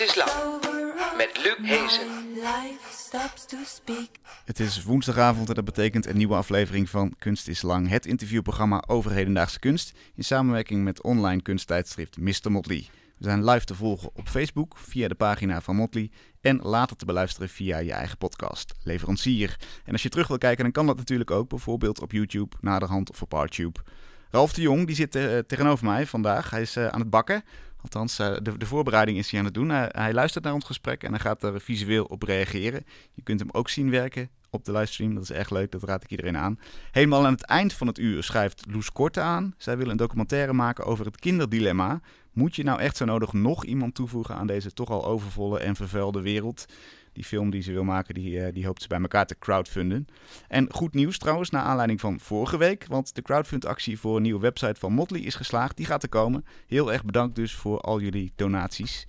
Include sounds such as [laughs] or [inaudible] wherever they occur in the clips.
Kunst is Lang met Luc Hezen. Het is woensdagavond en dat betekent een nieuwe aflevering van Kunst is Lang, het interviewprogramma over hedendaagse kunst in samenwerking met online kunsttijdschrift Mr. Motley. We zijn live te volgen op Facebook via de pagina van Motley en later te beluisteren via je eigen podcast, Leverancier. En als je terug wil kijken, dan kan dat natuurlijk ook, bijvoorbeeld op YouTube, Naderhand of op Artube. Ralf de Jong die zit uh, tegenover mij vandaag. Hij is uh, aan het bakken. Althans, uh, de, de, voorbereiding is hij aan het doen. hij luistert naar ons gesprek en hij gaat er visueel op reageren. Je kunt hem ook zien werken op de livestream. Dat is echt leuk, dat raad ik iedereen aan. Helemaal aan het eind van het uur schrijft Loes Korte aan. Zij wil een documentaire maken over het kinderdilemma. Moet je nou echt zo nodig nog iemand toevoegen aan deze toch al overvolle en vervuilde wereld? Die film die ze wil maken, die, uh, die hoopt ze bij elkaar te crowdfunden. En goed nieuws trouwens, naar aanleiding van vorige week. Want de crowdfundactie voor een nieuwe website van Motley is geslaagd. Die gaat er komen. Heel erg bedankt dus voor al jullie donaties.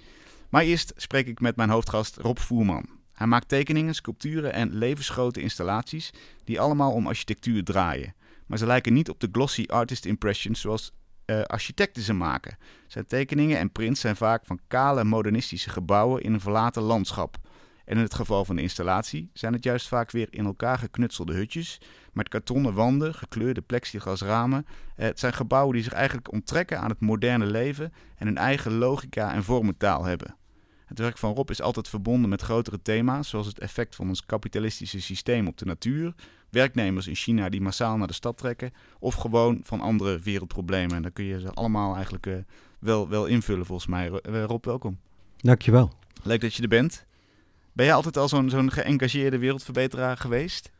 Maar eerst spreek ik met mijn hoofdgast Rob Voerman. Hij maakt tekeningen, sculpturen en levensgrote installaties die allemaal om architectuur draaien. Maar ze lijken niet op de glossy artist impressions zoals uh, architecten ze maken. Zijn tekeningen en prints zijn vaak van kale modernistische gebouwen in een verlaten landschap. En in het geval van de installatie zijn het juist vaak weer in elkaar geknutselde hutjes met kartonnen wanden, gekleurde plexiglasramen. Eh, het zijn gebouwen die zich eigenlijk onttrekken aan het moderne leven en hun eigen logica en vormentaal hebben. Het werk van Rob is altijd verbonden met grotere thema's, zoals het effect van ons kapitalistische systeem op de natuur, werknemers in China die massaal naar de stad trekken, of gewoon van andere wereldproblemen. En dan kun je ze allemaal eigenlijk uh, wel, wel invullen volgens mij. Rob, welkom. Dankjewel. Leuk dat je er bent. Ben jij altijd al zo'n zo'n geëngageerde wereldverbeteraar geweest?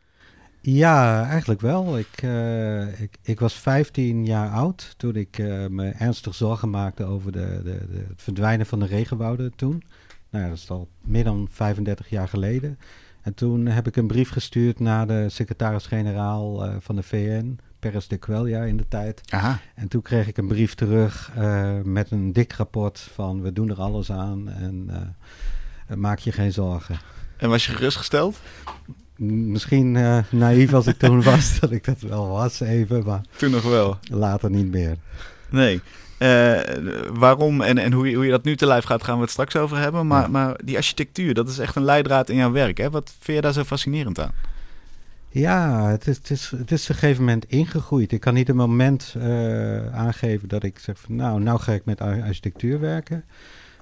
Ja, eigenlijk wel. Ik, uh, ik, ik, was 15 jaar oud toen ik uh, me ernstig zorgen maakte over de, de, de, het verdwijnen van de regenwouden toen. Nou dat is al meer dan 35 jaar geleden. En toen heb ik een brief gestuurd naar de secretaris-generaal uh, van de VN, Peres de Quelja in de tijd. Aha. En toen kreeg ik een brief terug met een dik rapport van we doen er alles aan en maak je geen zorgen. En was je gerustgesteld? Misschien uh, naïef als ik toen [laughs] was, dat ik dat wel was even, maar... Toen nog wel? Later niet meer. Nee. Uh, waarom en, en hoe, je, hoe je dat nu te lijf gaat, gaan we het straks over hebben. Maar, ja. maar die architectuur, dat is echt een leidraad in jouw werk. Hè? Wat vind je daar zo fascinerend aan? Ja, het is, het is, het is op een gegeven moment ingegroeid. Ik kan niet een moment uh, aangeven dat ik zeg van nou, nou ga ik met architectuur werken.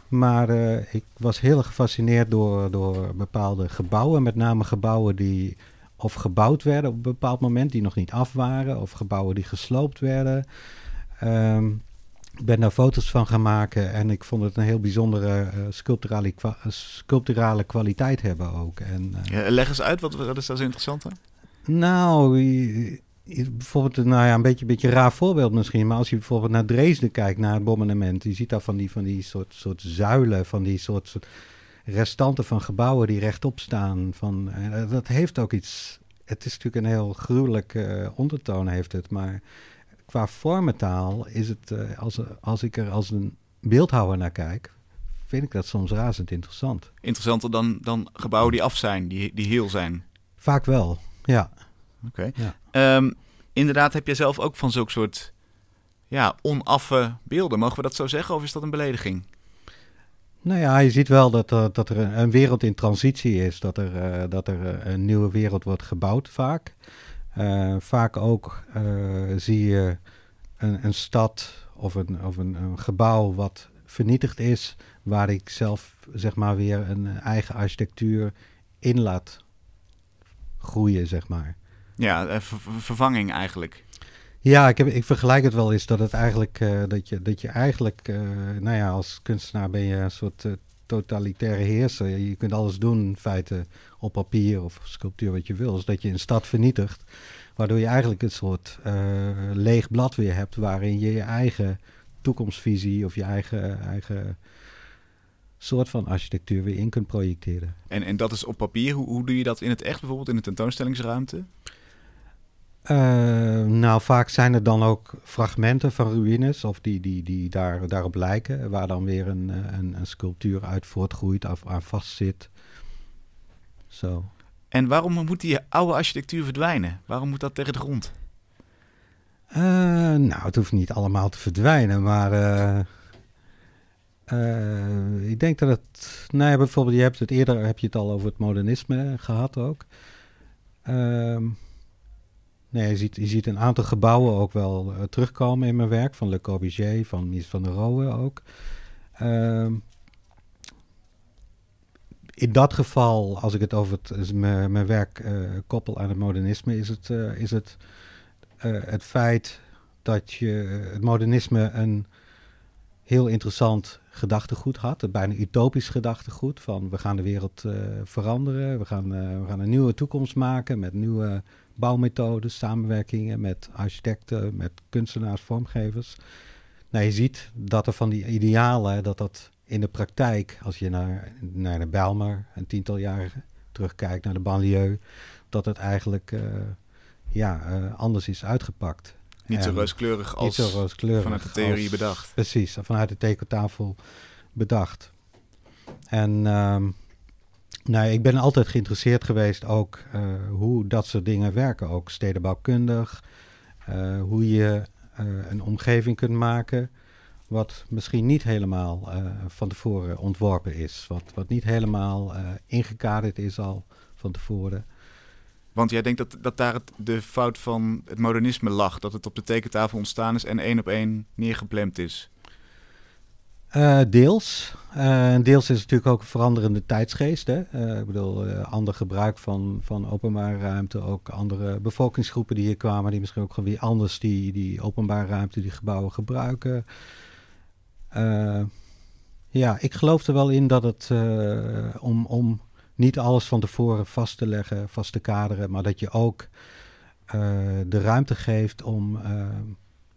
Maar uh, ik was heel gefascineerd door, door bepaalde gebouwen, met name gebouwen die of gebouwd werden op een bepaald moment, die nog niet af waren, of gebouwen die gesloopt werden. Um, ik ben daar foto's van gaan maken en ik vond het een heel bijzondere uh, sculpturale, kwa sculpturale kwaliteit hebben ook. En, uh, ja, leg eens uit, wat, wat is daar zo interessant aan? Nou, bijvoorbeeld, nou ja, een beetje, beetje raar voorbeeld misschien, maar als je bijvoorbeeld naar Dresden kijkt, naar het bombardement, je ziet daar van die, van die soort, soort zuilen, van die soort, soort restanten van gebouwen die rechtop staan. Van, uh, dat heeft ook iets, het is natuurlijk een heel gruwelijke uh, ondertoon heeft het, maar qua vormentaal is het, uh, als, als ik er als een beeldhouwer naar kijk, vind ik dat soms razend interessant. Interessanter dan, dan gebouwen die af zijn, die, die heel zijn? Vaak wel, ja. Oké. Okay. Ja. Um, inderdaad, heb je zelf ook van zulke soort ja, onaffe beelden? Mogen we dat zo zeggen of is dat een belediging? Nou ja, je ziet wel dat, uh, dat er een, een, wereld in transitie is. Dat er, uh, dat er een nieuwe wereld wordt gebouwd vaak. Uh, vaak ook zie je een, een stad of, een, of een, een gebouw wat vernietigd is. Waar ik zelf zeg maar weer een eigen architectuur in laat groeien, zeg maar. Ja, ver vervanging eigenlijk. Ja, ik, heb, ik vergelijk het wel eens dat het eigenlijk uh, dat je dat je eigenlijk, uh, nou ja, als kunstenaar ben je een soort uh, totalitaire heerser. Je kunt alles doen, in feite, op papier of sculptuur wat je wil. Dus dat je een stad vernietigt, waardoor je eigenlijk een soort leeg blad weer hebt, waarin je je eigen toekomstvisie of je eigen, eigen soort van architectuur weer in kunt projecteren. En, en dat is op papier. Hoe, hoe doe je dat in het echt, bijvoorbeeld in de tentoonstellingsruimte? Uh, nou, vaak zijn er dan ook fragmenten van ruïnes of die, die, die daar, daarop lijken, waar dan weer een, een, een sculptuur uit voortgroeit of aan vastzit. Zo. En waarom moet die oude architectuur verdwijnen? Waarom moet dat tegen de grond? Uh, nou, het hoeft niet allemaal te verdwijnen, maar uh, Uh, ik denk dat het, nou ja, bijvoorbeeld, je hebt het eerder, heb je het al over het modernisme gehad ook. Ehm, nee, je ziet, je ziet een aantal gebouwen ook wel uh, terugkomen in mijn werk, van Le Corbusier, van Mies van der Rohe ook. Ehm, in dat geval, als ik het over mijn, werk uh, koppel aan het modernisme, is het, is het, het feit dat je het modernisme een heel interessant gedachtegoed had. Een bijna utopisch gedachtegoed van we gaan de wereld veranderen. We gaan, we gaan een nieuwe toekomst maken met nieuwe bouwmethodes, samenwerkingen met architecten, met kunstenaars, vormgevers. Nou, je ziet dat er van die idealen, dat dat in de praktijk, als je naar, naar de Bijlmer een tiental jaar terugkijkt, naar de banlieue, dat het eigenlijk uh, ja, anders is uitgepakt. Niet zo rooskleurig als zo rooskleurig vanuit de theorie als, bedacht. Precies, vanuit de tekentafel bedacht. En um, nou, ik ben altijd geïnteresseerd geweest ook uh, hoe dat soort dingen werken. Ook stedenbouwkundig, uh, hoe je uh, een omgeving kunt maken wat misschien niet helemaal van tevoren ontworpen is. Wat, wat niet helemaal ingekaderd is al van tevoren. Want jij denkt dat, dat daar het, de fout van het modernisme lag. Dat het op de tekentafel ontstaan is en één op één neergeplemd is. Uh, deels. Uh, deels is natuurlijk ook een veranderende tijdsgeest. Hè? Uh, ik bedoel, ander gebruik van, van openbare ruimte. Ook andere bevolkingsgroepen die hier kwamen. Die misschien ook gewoon weer anders die, die openbare ruimte, die gebouwen gebruiken. ja, ik geloof er wel in dat het om, om niet alles van tevoren vast te leggen, vast te kaderen, maar dat je ook de ruimte geeft om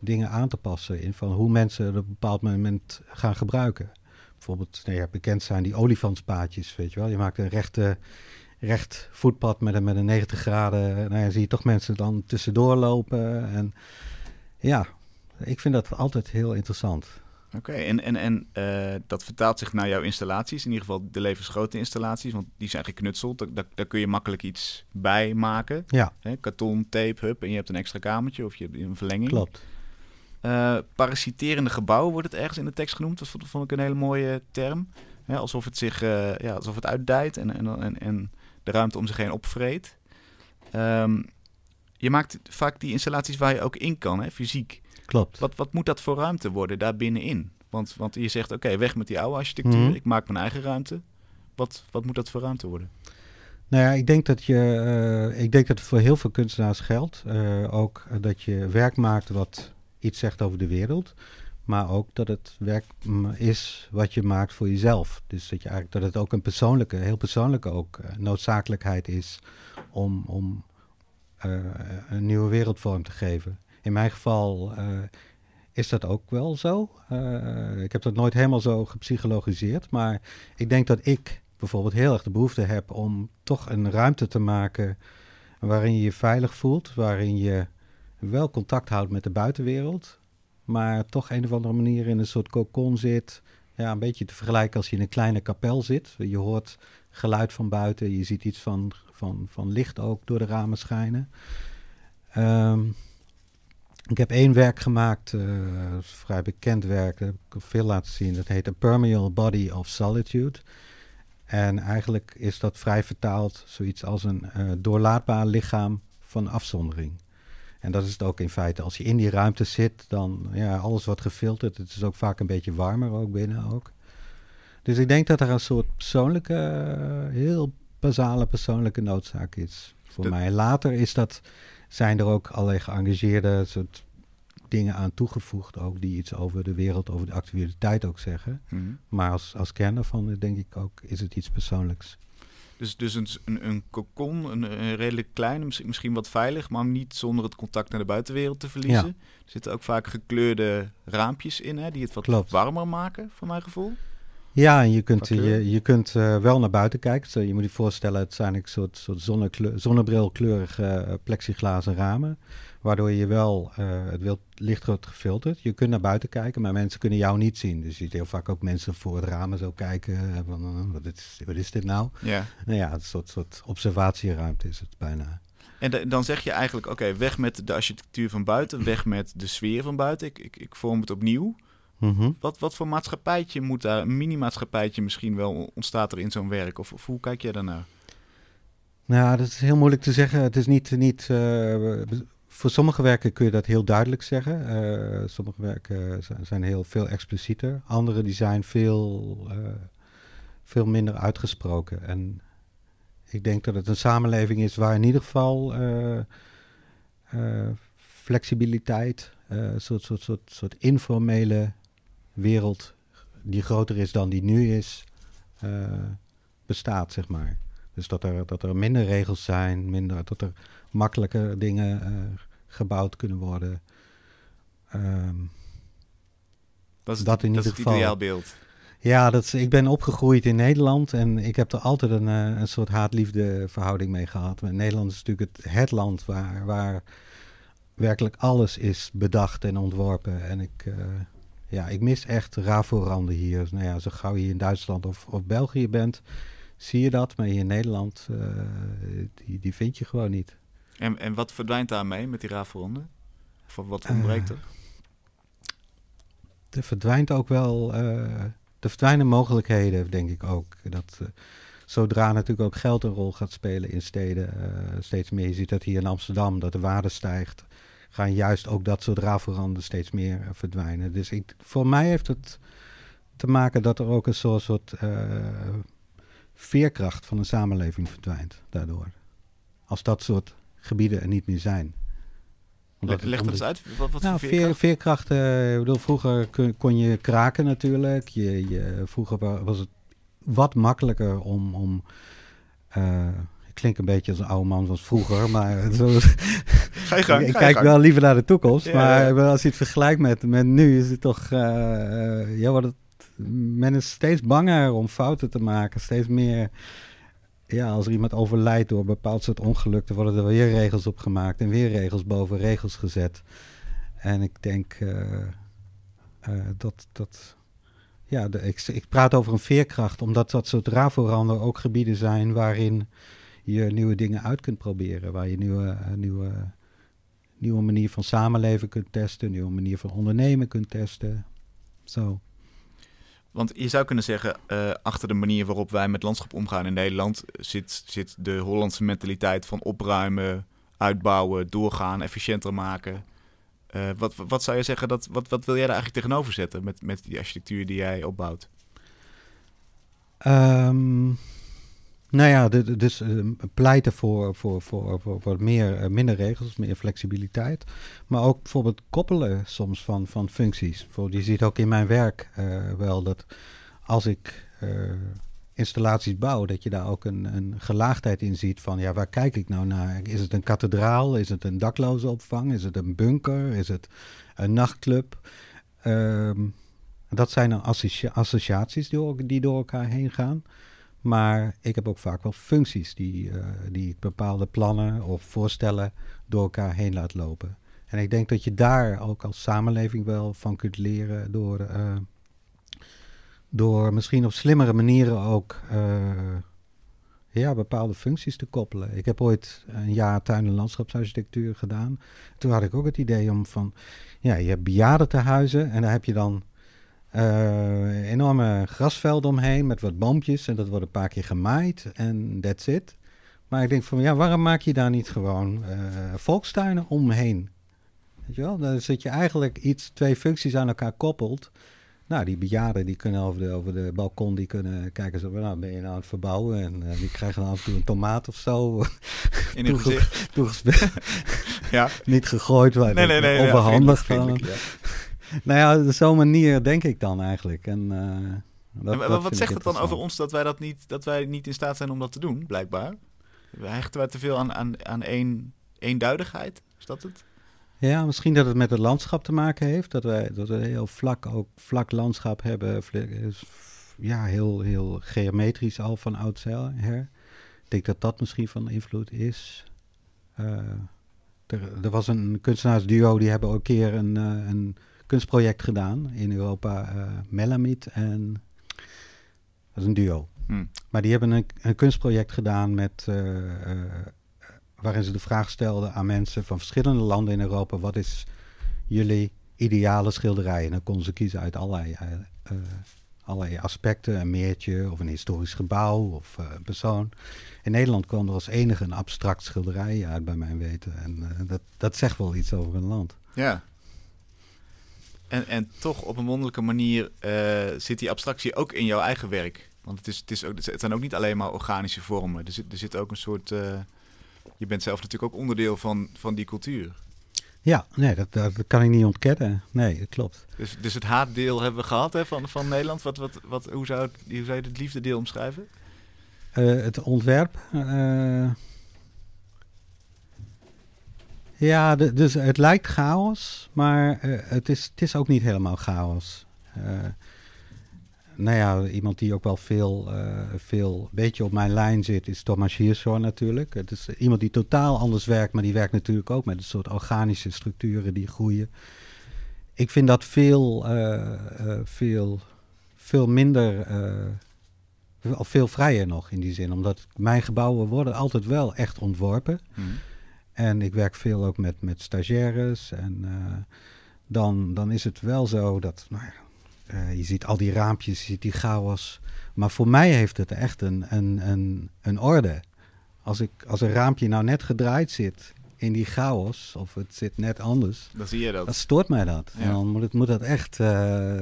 dingen aan te passen in van hoe mensen het op een bepaald moment gaan gebruiken. Bijvoorbeeld, nou ja, bekend zijn die olifantspaadjes, weet je wel. Je maakt een rechte, recht voetpad met een, met een 90 graden. Nou ja, zie je toch mensen dan tussendoor lopen. En ja, ik vind dat altijd heel interessant. Oké, en, en, en uh, dat vertaalt zich naar jouw installaties, in ieder geval de levensgrote installaties, want die zijn geknutseld. Daar, daar kun je makkelijk iets bij maken. Ja. Hè, karton, tape, hup, en je hebt een extra kamertje of je hebt een verlenging. Klopt. Uh, parasiterende gebouwen wordt het ergens in de tekst genoemd. Dat vond, vond ik een hele mooie term. Alsof het zich uh, ja, alsof het uitdijt en, en, en, en de ruimte om zich heen opvreet. Um, je maakt vaak die installaties waar je ook in kan, hè, fysiek. Klopt. Wat, wat moet dat voor ruimte worden daar binnenin? Want, want je zegt, oké, okay, weg met die oude architectuur. Mm -hmm. Ik maak mijn eigen ruimte. Wat, wat moet dat voor ruimte worden? Nou ja, ik denk dat je, uh, ik denk dat het voor heel veel kunstenaars geldt. Uh, ook dat je werk maakt wat iets zegt over de wereld. Maar ook dat het werk is wat je maakt voor jezelf. Dus dat, je eigenlijk, dat het ook een persoonlijke, heel persoonlijke ook, uh, noodzakelijkheid is om, om een nieuwe wereldvorm te geven. In mijn geval uh, is dat ook wel zo. Ik heb dat nooit helemaal zo gepsychologiseerd. Maar ik denk dat ik bijvoorbeeld heel erg de behoefte heb om toch een ruimte te maken waarin je je veilig voelt, waarin je wel contact houdt met de buitenwereld, maar toch een of andere manier in een soort cocon zit. Ja, een beetje te vergelijken als je in een kleine kapel zit. Je hoort geluid van buiten, je ziet iets van, van, van licht ook door de ramen schijnen. Um, ik heb één werk gemaakt, uh, vrij bekend werk, dat heb ik veel laten zien. Dat heet A Permeable Body of Solitude. En eigenlijk is dat vrij vertaald zoiets als een uh, doorlaatbaar lichaam van afzondering. En dat is het ook in feite. Als je in die ruimte zit, dan ja, alles wordt gefilterd. Het is ook vaak een beetje warmer ook binnen ook. Dus ik denk dat er een soort persoonlijke, uh, heel basale persoonlijke noodzaak is voor mij. Later is dat zijn er ook allerlei geëngageerde soort dingen aan toegevoegd, ook die iets over de wereld, over de actualiteit ook zeggen. Mhm. Maar als, als kern daarvan denk ik ook, is het iets persoonlijks. Dus, dus een, een, een cocon, een, een redelijk klein, misschien, misschien wat veilig, maar niet zonder het contact naar de buitenwereld te verliezen. Ja. Er zitten ook vaak gekleurde raampjes in, hè, die het wat Klopt. warmer maken, voor mijn gevoel. Ja, en je kunt, kleur. je, je kunt uh, wel naar buiten kijken. Je moet je voorstellen, het zijn een soort, soort zonnebrilkleurige uh, plexiglazen ramen. Waardoor je wel, uh, het wild, licht wordt gefilterd. Je kunt naar buiten kijken, maar mensen kunnen jou niet zien. Dus je ziet heel vaak ook mensen voor het ramen zo kijken. Van, wat, is, wat is dit nou? Ja. Nou ja, een soort, soort observatieruimte is het bijna. En dan zeg je eigenlijk, oké, okay, weg met de architectuur van buiten, weg met de sfeer van buiten. Ik, ik, ik vorm het opnieuw. Mhm. Wat, wat voor maatschappijtje moet daar, een mini-maatschappijtje misschien wel ontstaat er in zo'n werk? Of, of hoe kijk jij daarnaar? Nou, dat is heel moeilijk te zeggen. Het is niet. niet eh, voor sommige werken kun je dat heel duidelijk zeggen. Eh, sommige werken zijn, heel veel explicieter. Andere die zijn veel, eh, veel minder uitgesproken. En ik denk dat het een samenleving is waar in ieder geval eh, flexibiliteit, een soort, soort, soort, soort informele wereld die groter is dan die nu is, bestaat, zeg maar. Dus dat er, dat er minder regels zijn, minder, dat er makkelijker dingen eh, gebouwd kunnen worden. Ehm, Dat is, Dat in dat ieder het geval. ideaalbeeld. ja, dat is, ik ben opgegroeid in Nederland en ik heb er altijd een, eh, een soort haat-liefde verhouding mee gehad. Nederland is natuurlijk het, het land waar, waar werkelijk alles is bedacht en ontworpen. En ik, eh, ja, ik mis echt raforanden hier. Nou ja, zo gauw je in Duitsland of, of België bent, zie je dat. Maar hier in Nederland, die, die vind je gewoon niet. En, en wat verdwijnt daarmee met die rafelronde? Of wat ontbreekt er? Er verdwijnt ook wel, eh, er verdwijnen mogelijkheden, denk ik ook. Dat eh, zodra natuurlijk ook geld een rol gaat spelen in steden, eh, steeds meer. Je ziet dat hier in Amsterdam, dat de waarde stijgt, gaan juist ook dat soort rafelranden steeds meer eh, verdwijnen. Dus ik, voor mij heeft het te maken dat er ook een soort, soort eh, veerkracht van een samenleving verdwijnt daardoor. Als dat soort gebieden er niet meer zijn. Omdat Leg dat eens uit. Wat, wat nou, voor veer, veerkracht? veerkracht. eh, ik bedoel, vroeger kon je kraken natuurlijk. Je, je, vroeger wa- was het wat makkelijker om. om eh, ik klink een beetje als een oude man zoals vroeger, maar [laughs] zo, Ga je gang, ik ga kijk gang. wel liever naar de toekomst. Ja, maar ja. als je het vergelijkt met, met nu, is het toch. eh, ja, wat het, men is steeds banger om fouten te maken. Steeds meer. Ja, als er iemand overlijdt door een bepaald soort ongeluk, dan worden er weer regels op gemaakt en weer regels boven regels gezet. En ik denk eh, eh, dat. dat ja, de, ik, praat over een veerkracht, omdat dat soort raforanden ook gebieden zijn waarin je nieuwe dingen uit kunt proberen. Waar je nieuwe, eh, nieuwe, nieuwe manier van samenleven kunt testen, nieuwe manier van ondernemen kunt testen. Zo. Want je zou kunnen zeggen, eh, achter de manier waarop wij met landschap omgaan in Nederland eh, zit, zit de Hollandse mentaliteit van opruimen, uitbouwen, doorgaan, efficiënter maken. Eh, wat, wat zou je zeggen, dat, wat, wat wil jij daar eigenlijk tegenover zetten met, met die architectuur die jij opbouwt? Ehm, nou ja, dus pleiten voor, voor, voor, voor, meer, eh, minder regels, meer flexibiliteit. Maar ook bijvoorbeeld koppelen soms van, van functies. Je ziet ook in mijn werk eh, wel dat als ik eh, installaties bouw, dat je daar ook een, een gelaagdheid in ziet van, ja, waar kijk ik nou naar? Is het een kathedraal? Is het een dakloze opvang? Is het een bunker? Is het een nachtclub? Ehm, dat zijn dan associa- associaties die, die door elkaar heen gaan. Maar ik heb ook vaak wel functies die, eh, die bepaalde plannen of voorstellen door elkaar heen laat lopen. En ik denk dat je daar ook als samenleving wel van kunt leren door, eh, door misschien op slimmere manieren ook eh, ja, bepaalde functies te koppelen. Ik heb ooit een jaar tuin- en landschapsarchitectuur gedaan. Toen had ik ook het idee om van, ja, je hebt bejaardentehuizen en daar heb je dan eh, enorme grasvelden omheen met wat boompjes en dat wordt een paar keer gemaaid en that's it. Maar ik denk van, ja, waarom maak je daar niet gewoon eh, volkstuinen omheen? Weet je wel, dan zit je eigenlijk iets, twee functies aan elkaar koppelt. Nou, die bejaarden die kunnen over de, over de balkon, die kunnen kijken zo, nou, ben je nou aan het verbouwen? En eh, die krijgen dan af en toe een tomaat of zo [laughs] In hun gezicht? toegespeeld. [laughs] Ja. [laughs] niet gegooid, maar Nee, nee, nee. overhandigd. ja. [laughs] Nou ja, op zo'n manier denk ik dan eigenlijk. En, eh, dat, En wa- dat wat zegt het dan over ons dat wij, dat niet, dat wij niet in staat zijn om dat te doen, blijkbaar? Hechten wij te veel aan, aan, aan één, eenduidigheid? Is dat het? Ja, misschien dat het met het landschap te maken heeft. Dat wij, dat we een heel vlak, ook vlak landschap hebben. Ja, heel, heel geometrisch al van oudsher. Ik denk dat dat misschien van invloed is. Eh, er, er was een kunstenaarsduo, die hebben ook een keer een, eh, een kunstproject gedaan in Europa. eh Melamid en... Dat is een duo. Hm. Maar die hebben een, een kunstproject gedaan met, eh, eh, waarin ze de vraag stelden aan mensen van verschillende landen in Europa: wat is jullie ideale schilderijen. Dan konden ze kiezen uit allerlei, allerlei aspecten. Een meertje of een historisch gebouw of een persoon. In Nederland kwam er als enige een abstract schilderij uit bij mijn weten. En dat, dat zegt wel iets over een land. Ja. En, en toch op een wonderlijke manier eh, zit die abstractie ook in jouw eigen werk. Want het, is, het, is ook, het zijn ook niet alleen maar organische vormen. Er zit, er zit ook een soort... eh, je bent zelf natuurlijk ook onderdeel van, van die cultuur. Ja, nee, dat, dat kan ik niet ontkennen. Nee, dat klopt. Dus, dus het haatdeel hebben we gehad hè, van, van Nederland. Wat, wat, wat, hoe, zou het, hoe zou je het liefdedeel omschrijven? Eh, het ontwerp. Ja, dus het lijkt chaos, maar eh, het, is, het is ook niet helemaal chaos. Eh, nou ja, iemand die ook wel veel, eh veel beetje op mijn lijn zit, is Thomas Hirschhorn natuurlijk. Het is iemand die totaal anders werkt, maar die werkt natuurlijk ook met een soort organische structuren die groeien. Ik vind dat veel, veel, veel minder, of veel vrijer nog in die zin. Omdat mijn gebouwen worden altijd wel echt ontworpen. En ik werk veel ook met, met stagiaires. En eh, dan, dan is het wel zo dat, nou ja, eh, je ziet al die raampjes, je ziet die chaos. Maar voor mij heeft het echt een, een, een, een orde. Als, ik, als een raampje nou net gedraaid zit in die chaos, of het zit net anders, Dan zie je dat. stoort mij dat. Ja. En dan moet, het, moet dat echt, eh,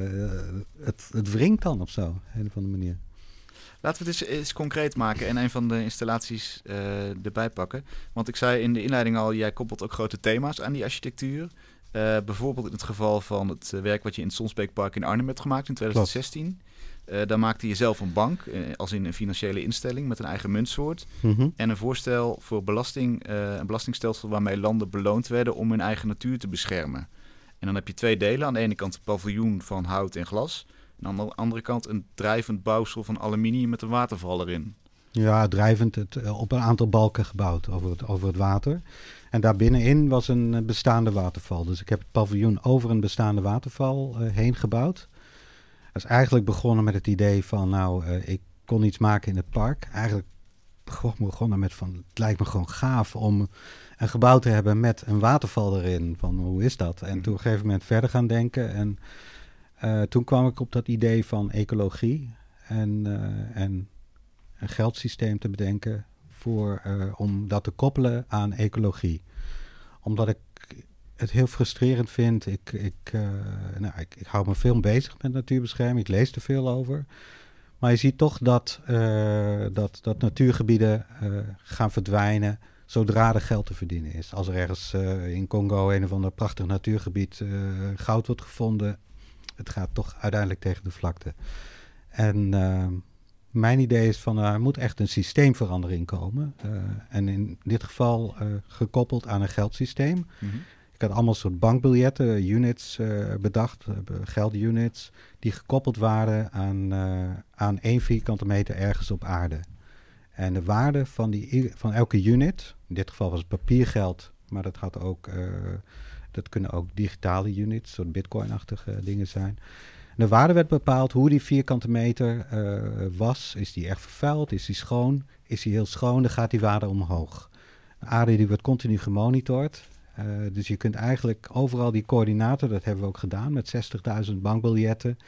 het, het wringt dan of zo, op een of andere manier. Laten we het eens, eens concreet maken en een van de installaties eh, erbij pakken. Want ik zei in de inleiding al, jij koppelt ook grote thema's aan die architectuur. Eh, bijvoorbeeld in het geval van het eh, werk wat je in het Sonsbeekpark in Arnhem hebt gemaakt in 2016. Eh daar maakte je zelf een bank, als in een financiële instelling met een eigen muntsoort. Mhm. En een voorstel voor belasting, een belastingstelsel waarmee landen beloond werden om hun eigen natuur te beschermen. En dan heb je twee delen. Aan de ene kant een paviljoen van hout en glas. En aan de andere kant een drijvend bouwsel van aluminium met een waterval erin. Ja, drijvend het, eh, op een aantal balken gebouwd over het, over het water. En daarbinnenin was een eh, bestaande waterval. Dus ik heb het paviljoen over een bestaande waterval eh, heen gebouwd. Dat is eigenlijk begonnen met het idee van, nou, ik kon iets maken in het park. Eigenlijk begonnen met van, het lijkt me gewoon gaaf om een gebouw te hebben met een waterval erin. Van, hoe is dat? En toen op een gegeven moment verder gaan denken. En eh, toen kwam ik op dat idee van ecologie en, eh, en een geldsysteem te bedenken voor, eh, om dat te koppelen aan ecologie. Omdat ik het heel frustrerend vind. Ik, ik, nou, ik, ik hou me veel bezig met natuurbescherming. Ik lees er veel over. Maar je ziet toch dat, dat, dat natuurgebieden gaan verdwijnen zodra er geld te verdienen is. Als er ergens in Congo een of ander prachtig natuurgebied goud wordt gevonden, het gaat toch uiteindelijk tegen de vlakte. En eh, mijn idee is van er moet echt een systeemverandering komen. Eh, en in dit geval eh, gekoppeld aan een geldsysteem. Ik had allemaal soort bankbiljetten, units eh, bedacht, geldunits, die gekoppeld waren aan, aan één vierkante meter ergens op aarde. En de waarde van, die, van elke unit, in dit geval was het papiergeld, maar dat, had ook, dat kunnen ook digitale units, soort bitcoin-achtige dingen zijn. De waarde werd bepaald hoe die vierkante meter eh, was. Is die echt vervuild? Is die schoon? Is die heel schoon? Dan gaat die waarde omhoog. De aarde die wordt continu gemonitord. Eh, dus je kunt eigenlijk overal die coördinaten, dat hebben we ook gedaan met 60.000 bankbiljetten,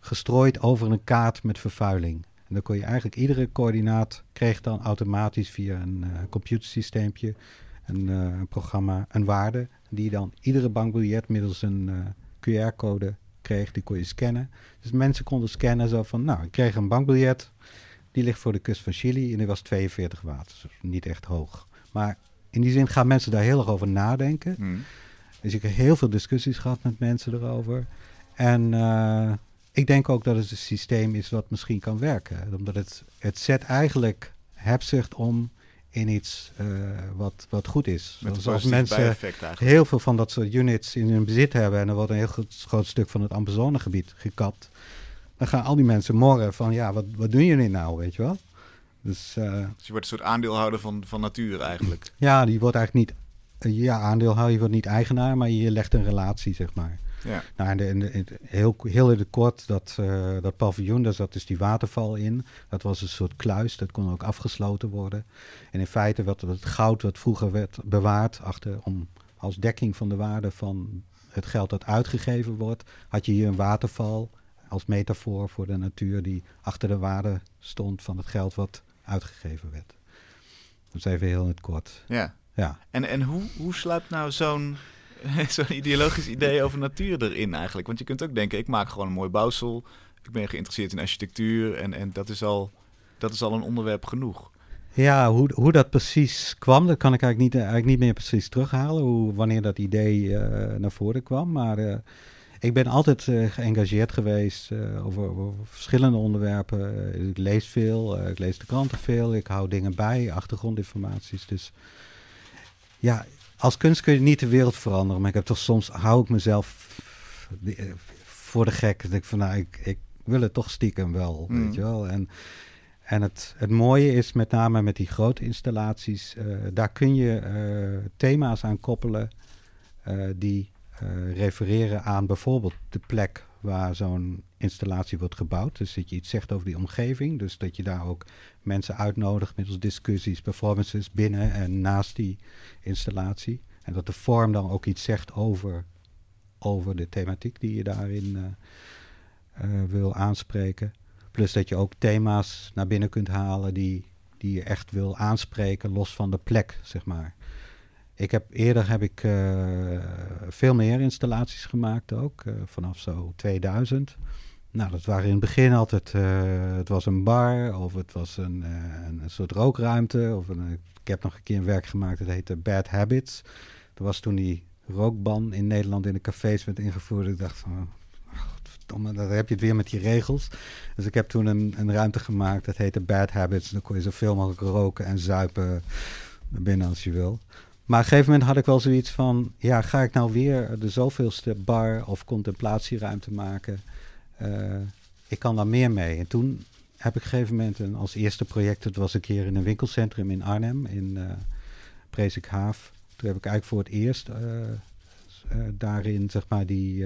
gestrooid over een kaart met vervuiling. En dan kon je eigenlijk iedere coördinaat kreeg dan automatisch via een eh computersysteempje, een, eh, een programma, een waarde, die dan iedere bankbiljet middels een eh, QR-code kreeg, die kon je scannen. Dus mensen konden scannen zo van, nou, ik kreeg een bankbiljet, die ligt voor de kust van Chili en die was 42 watt, dus niet echt hoog. Maar in die zin gaan mensen daar heel erg over nadenken. Mhm. Dus ik heb heel veel discussies gehad met mensen erover. En eh, ik denk ook dat het een systeem is wat misschien kan werken. Omdat het, het zet eigenlijk hebzucht om in iets eh, wat, wat goed is. Met Zoals positief mensen heel veel van dat soort units in hun bezit hebben en er wordt een heel groot, groot stuk van het Amazonegebied gekapt. Dan gaan al die mensen morren van ja, wat, wat doen jullie nou, weet je wel? Dus eh, Dus je wordt een soort aandeelhouder van, van natuur eigenlijk. ja, die wordt eigenlijk niet, eh, ja, aandeelhouder, je wordt niet eigenaar, maar je legt een relatie, zeg maar. Ja. Nou, en de, en de- in het- heel, heel in het kort, dat, eh, dat paviljoen, daar zat dus die waterval in. Dat was een soort kluis, dat kon ook afgesloten worden. En in feite werd het goud wat vroeger werd bewaard achter, om, als dekking van de waarde van het geld dat uitgegeven wordt, had je hier een waterval als metafoor voor de natuur die achter de waarde stond van het geld wat uitgegeven werd. Dat is even heel in het kort. Ja. Ja. En, en hoe, hoe sluipt nou zo'n [laughs] zo'n ideologisch idee over natuur erin eigenlijk? Want je kunt ook denken, ik maak gewoon een mooi bouwsel. Ik ben geïnteresseerd in architectuur en, en dat, is al, dat is al een onderwerp genoeg. Ja, hoe, hoe dat precies kwam, dat kan ik eigenlijk niet, eigenlijk niet meer precies terughalen. Hoe, wanneer dat idee eh, naar voren kwam. Maar eh, ik ben altijd eh, geëngageerd geweest over, over, verschillende onderwerpen. ik lees veel, ik lees de kranten veel, ik hou dingen bij, achtergrondinformaties. Dus ja, als kunst kun je niet de wereld veranderen. Maar ik heb toch soms, hou ik mezelf voor de gek. Dat ik van, nou, ik, ik wil het toch stiekem wel, weet mm. je wel. En en het, het mooie is met name met die grote installaties, uh, daar kun je uh, thema's aan koppelen uh, die refereren aan bijvoorbeeld de plek waar zo'n installatie wordt gebouwd. Dus dat je iets zegt over die omgeving. Dus dat je daar ook mensen uitnodigt middels discussies, performances binnen en naast die installatie. En dat de vorm dan ook iets zegt over, over de thematiek die je daarin wil aanspreken. Plus dat je ook thema's naar binnen kunt halen die, die je echt wil aanspreken, los van de plek, zeg maar. Ik heb, eerder heb ik uh, veel meer installaties gemaakt ook, uh, vanaf zo 2000. Nou, dat waren in het begin altijd, uh, het was een bar of het was een, een, soort rookruimte. Of een, ik heb nog een keer een werk gemaakt, dat heette Bad Habits. Dat was toen die rookban in Nederland in de cafés werd ingevoerd. Ik dacht van, dan heb je het weer met die regels. Dus ik heb toen een, een ruimte gemaakt, dat heette Bad Habits. Dan kon je zoveel mogelijk roken en zuipen binnen als je wil. Maar op een gegeven moment had ik wel zoiets van, ja, ga ik nou weer de zoveelste bar of contemplatieruimte maken? Uh, ik kan daar meer mee. En toen heb ik op een gegeven moment een, als eerste project, dat was een keer in een winkelcentrum in Arnhem, in uh, Presikhaaf. Toen heb ik eigenlijk voor het eerst uh, daarin, zeg maar, die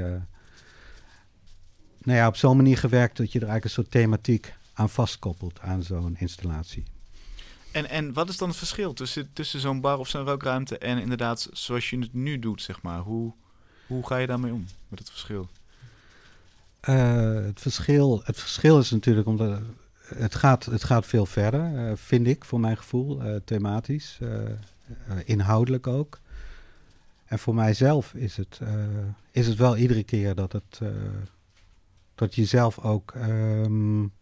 nou ja, op zo'n manier gewerkt dat je er eigenlijk een soort thematiek aan vastkoppelt aan zo'n installatie. En, en wat is dan het verschil tussen, tussen zo'n bar of zo'n rookruimte en inderdaad zoals je het nu doet, zeg maar? Hoe, hoe ga je daarmee om, met het verschil? Uh, het, verschil het verschil is natuurlijk omdat het gaat, het gaat veel verder, uh, vind ik, voor mijn gevoel, uh, thematisch, inhoudelijk ook. En voor mijzelf is het, is het wel iedere keer dat het dat je zelf ook um,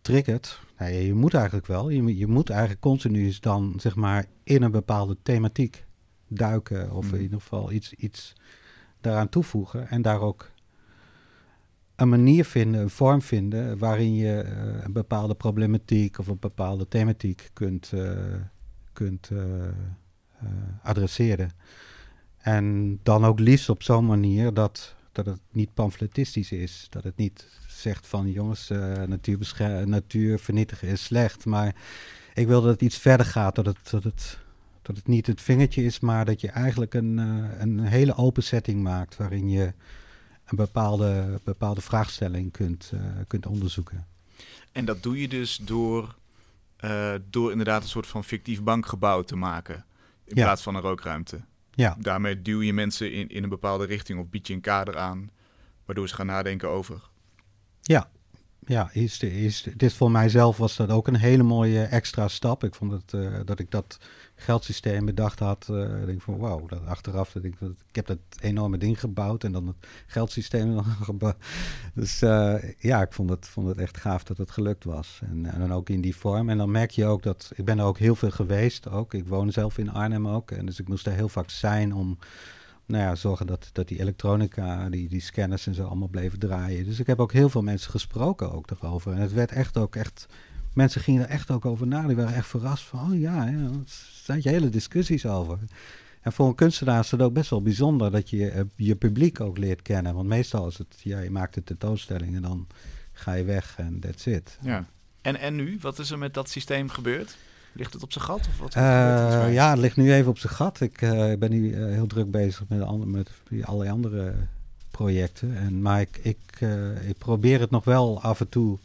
triggert. Nee, je moet eigenlijk wel. Je, je moet eigenlijk continu dan zeg maar in een bepaalde thematiek duiken. Of in mhm. ieder geval iets, iets daaraan toevoegen. En daar ook een manier vinden, een vorm vinden waarin je uh, een bepaalde problematiek of een bepaalde thematiek kunt, uh, kunt uh, adresseren. En dan ook liefst op zo'n manier dat dat het niet pamfletistisch is. Dat het niet zegt van jongens, uh, natuur vernietigen is slecht. Maar ik wil dat het iets verder gaat. Dat het, dat het, dat het niet het vingertje is, maar dat je eigenlijk een, uh, een hele open setting maakt. Waarin je een bepaalde, bepaalde vraagstelling kunt, uh, kunt onderzoeken. En dat doe je dus door, door inderdaad een soort van fictief bankgebouw te maken. In plaats van een rookruimte. Ja. Daarmee duw je mensen in, in een bepaalde richting of bied je een kader aan, waardoor ze gaan nadenken over. Ja, ja is, is voor mijzelf was dat ook een hele mooie extra stap. Ik vond het, uh, dat ik dat geldsysteem bedacht had. Uh, denk van wauw, dat achteraf dat ik, dat, ik heb dat enorme ding gebouwd en dan het geldsysteem [laughs] dan gebouwd. Dus uh, ja, ik vond het, vond het echt gaaf dat het gelukt was. En, en, dan ook in die vorm. En dan merk je ook dat ik ben er ook heel veel geweest. Ook. Ik woon zelf in Arnhem ook. En dus ik moest er heel vaak zijn om nou ja, zorgen dat, dat die elektronica, die, die scanners en zo allemaal bleven draaien. Dus ik heb ook heel veel mensen gesproken ook daarover. En het werd echt ook echt, mensen gingen er echt ook over na. Die waren echt verrast van, oh ja, ja er zijn hele discussies over. En voor een kunstenaar is het ook best wel bijzonder dat je eh, je publiek ook leert kennen. Want meestal is het, ja, je maakt een tentoonstelling en dan ga je weg en that's it. Ja. En, en nu, wat is er met dat systeem gebeurd? Ligt het op zijn gat? Of wat uh, ja, het ligt nu even op zijn gat. Ik uh, ben nu uh, heel druk bezig met, andere, met allerlei andere projecten. En, maar ik, ik, ik probeer het nog wel af en toe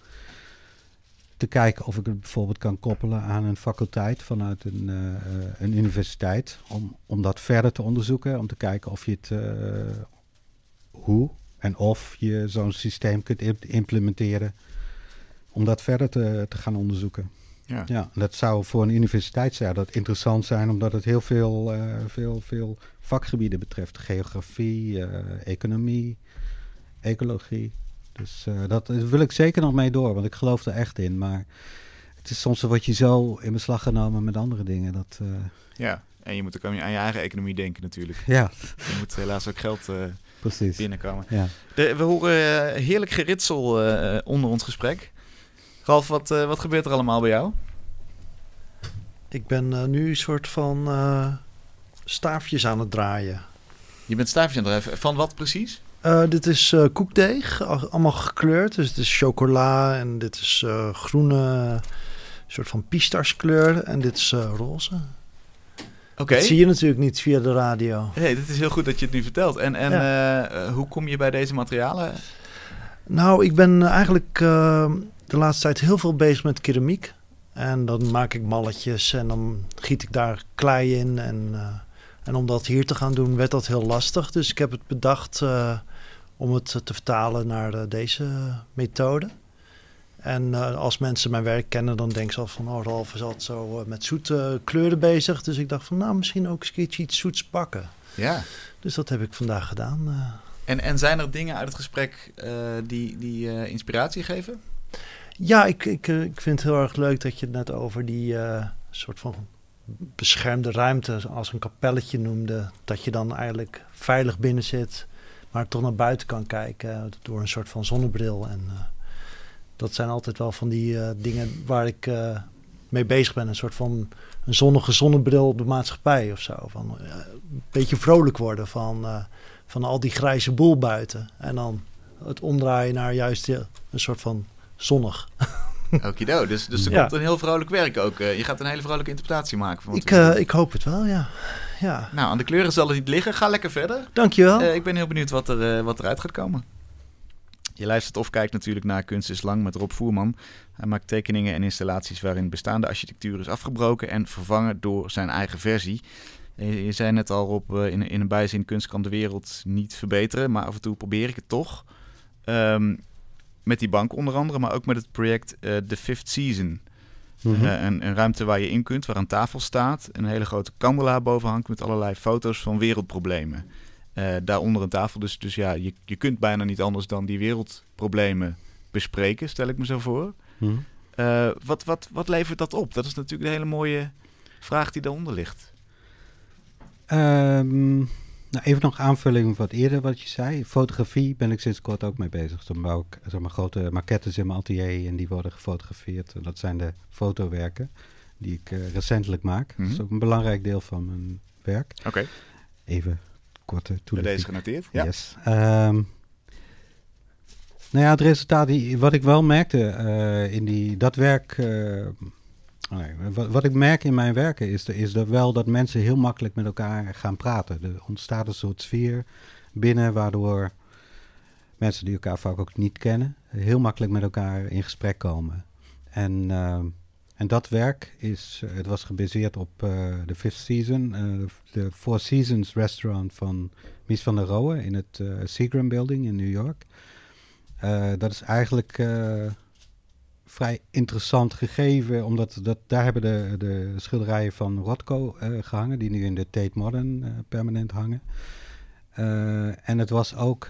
te kijken of ik het bijvoorbeeld kan koppelen aan een faculteit vanuit een, een universiteit. Om, om dat verder te onderzoeken. Om te kijken of je het, hoe en of je zo'n systeem kunt implementeren. Om dat verder te, te gaan onderzoeken. Ja. ja, dat zou voor een universiteit zou dat interessant zijn, omdat het heel veel, uh, veel, veel vakgebieden betreft. Geografie, economie, ecologie. Dus uh, dat wil ik zeker nog mee door, want ik geloof er echt in. Maar het is soms wat je zo in beslag genomen met andere dingen. Dat. Ja, en je moet ook aan je, aan je, eigen economie denken natuurlijk. Ja. Je moet helaas ook geld Precies. binnenkomen. Ja. De, we horen heerlijk geritsel onder ons gesprek. Ralf, wat, wat gebeurt er allemaal bij jou? Ik ben nu een soort van staafjes aan het draaien. Je bent staafjes aan het draaien. Van wat precies? Uh, dit is uh, koekdeeg, allemaal gekleurd. Dus het is chocola en dit is uh, groene, soort van pistaskleur en dit is roze. Oké. Dat zie je natuurlijk niet via de radio. Nee, dit is heel goed dat je het nu vertelt. En, en ja. hoe kom je bij deze materialen? Nou, ik ben eigenlijk de laatste tijd heel veel bezig met keramiek. En dan maak ik malletjes en dan giet ik daar klei in. En, en om dat hier te gaan doen, werd dat heel lastig. Dus ik heb het bedacht om het te vertalen naar uh, deze methode. En als mensen mijn werk kennen, dan denken ze al van... oh, Ralf is altijd zo met zoete kleuren bezig. Dus ik dacht van, nou, misschien ook eens iets, iets zoets pakken. Ja. Dus dat heb ik vandaag gedaan. En, en zijn er dingen uit het gesprek die, die inspiratie geven? Ja, ik, ik, ik vind het heel erg leuk dat je het net over die soort van beschermde ruimte... als een kapelletje noemde. Dat je dan eigenlijk veilig binnen zit maar toch naar buiten kan kijken door een soort van zonnebril. En dat zijn altijd wel van die dingen waar ik mee bezig ben. Een soort van een zonnige zonnebril op de maatschappij of zo. Van, een beetje vrolijk worden van, van al die grijze boel buiten. En dan het omdraaien naar juist een soort van zonnig. [laughs] Okido, dus, dus er ja. komt een heel vrolijk werk ook. je gaat een hele vrolijke interpretatie maken. Van ik, ik hoop het wel, ja ja. Nou, aan de kleuren zal het niet liggen. Ga lekker verder. Dankjewel. Uh, ik ben heel benieuwd wat, er, uh, wat eruit gaat komen. Je luistert of kijkt natuurlijk naar Kunst is Lang met Rob Voerman. Hij maakt tekeningen en installaties waarin bestaande architectuur is afgebroken en vervangen door zijn eigen versie. Je, zei net al op in, in een bijzin kunst kan de wereld niet verbeteren, maar af en toe probeer ik het toch. Um, met die bank onder andere, maar ook met het project The Fifth Season. Mm een, een, ruimte waar je in kunt, waar een tafel staat. Een hele grote kandelaar boven hangt met allerlei foto's van wereldproblemen. Uh, daaronder een tafel. Dus, dus ja, je, je kunt bijna niet anders dan die wereldproblemen bespreken, stel ik me zo voor. Mm uh, wat, wat, wat levert dat op? Dat is natuurlijk een hele mooie vraag die daaronder ligt. Um, nou, even nog aanvulling wat eerder wat je zei. Fotografie ben ik sinds kort ook mee bezig. Dan bouw ik zeg maar, grote maquettes in mijn atelier en die worden gefotografeerd. Dat zijn de fotowerken die ik uh, recentelijk maak. Dat is mhm. ook een belangrijk deel van mijn werk. Oké. Even korte toelichting. Deze genoteerd? Ja. Yes. Um, nou ja, het resultaat, die, wat ik wel merkte uh, in die, dat werk... Uh, Wat, wat, ik merk in mijn werken is, is dat wel dat mensen heel makkelijk met elkaar gaan praten. Er ontstaat een soort sfeer binnen waardoor mensen die elkaar vaak ook niet kennen, heel makkelijk met elkaar in gesprek komen. En, uh, en dat werk is, het was gebaseerd op uh, de Fifth Season, de Four Seasons restaurant van Mies van der Rohe in het Seagram Building in New York. dat is eigenlijk vrij interessant gegeven, omdat dat, daar hebben de, de schilderijen van Rothko uh, gehangen, die nu in de Tate Modern uh, permanent hangen. Uh, en het was ook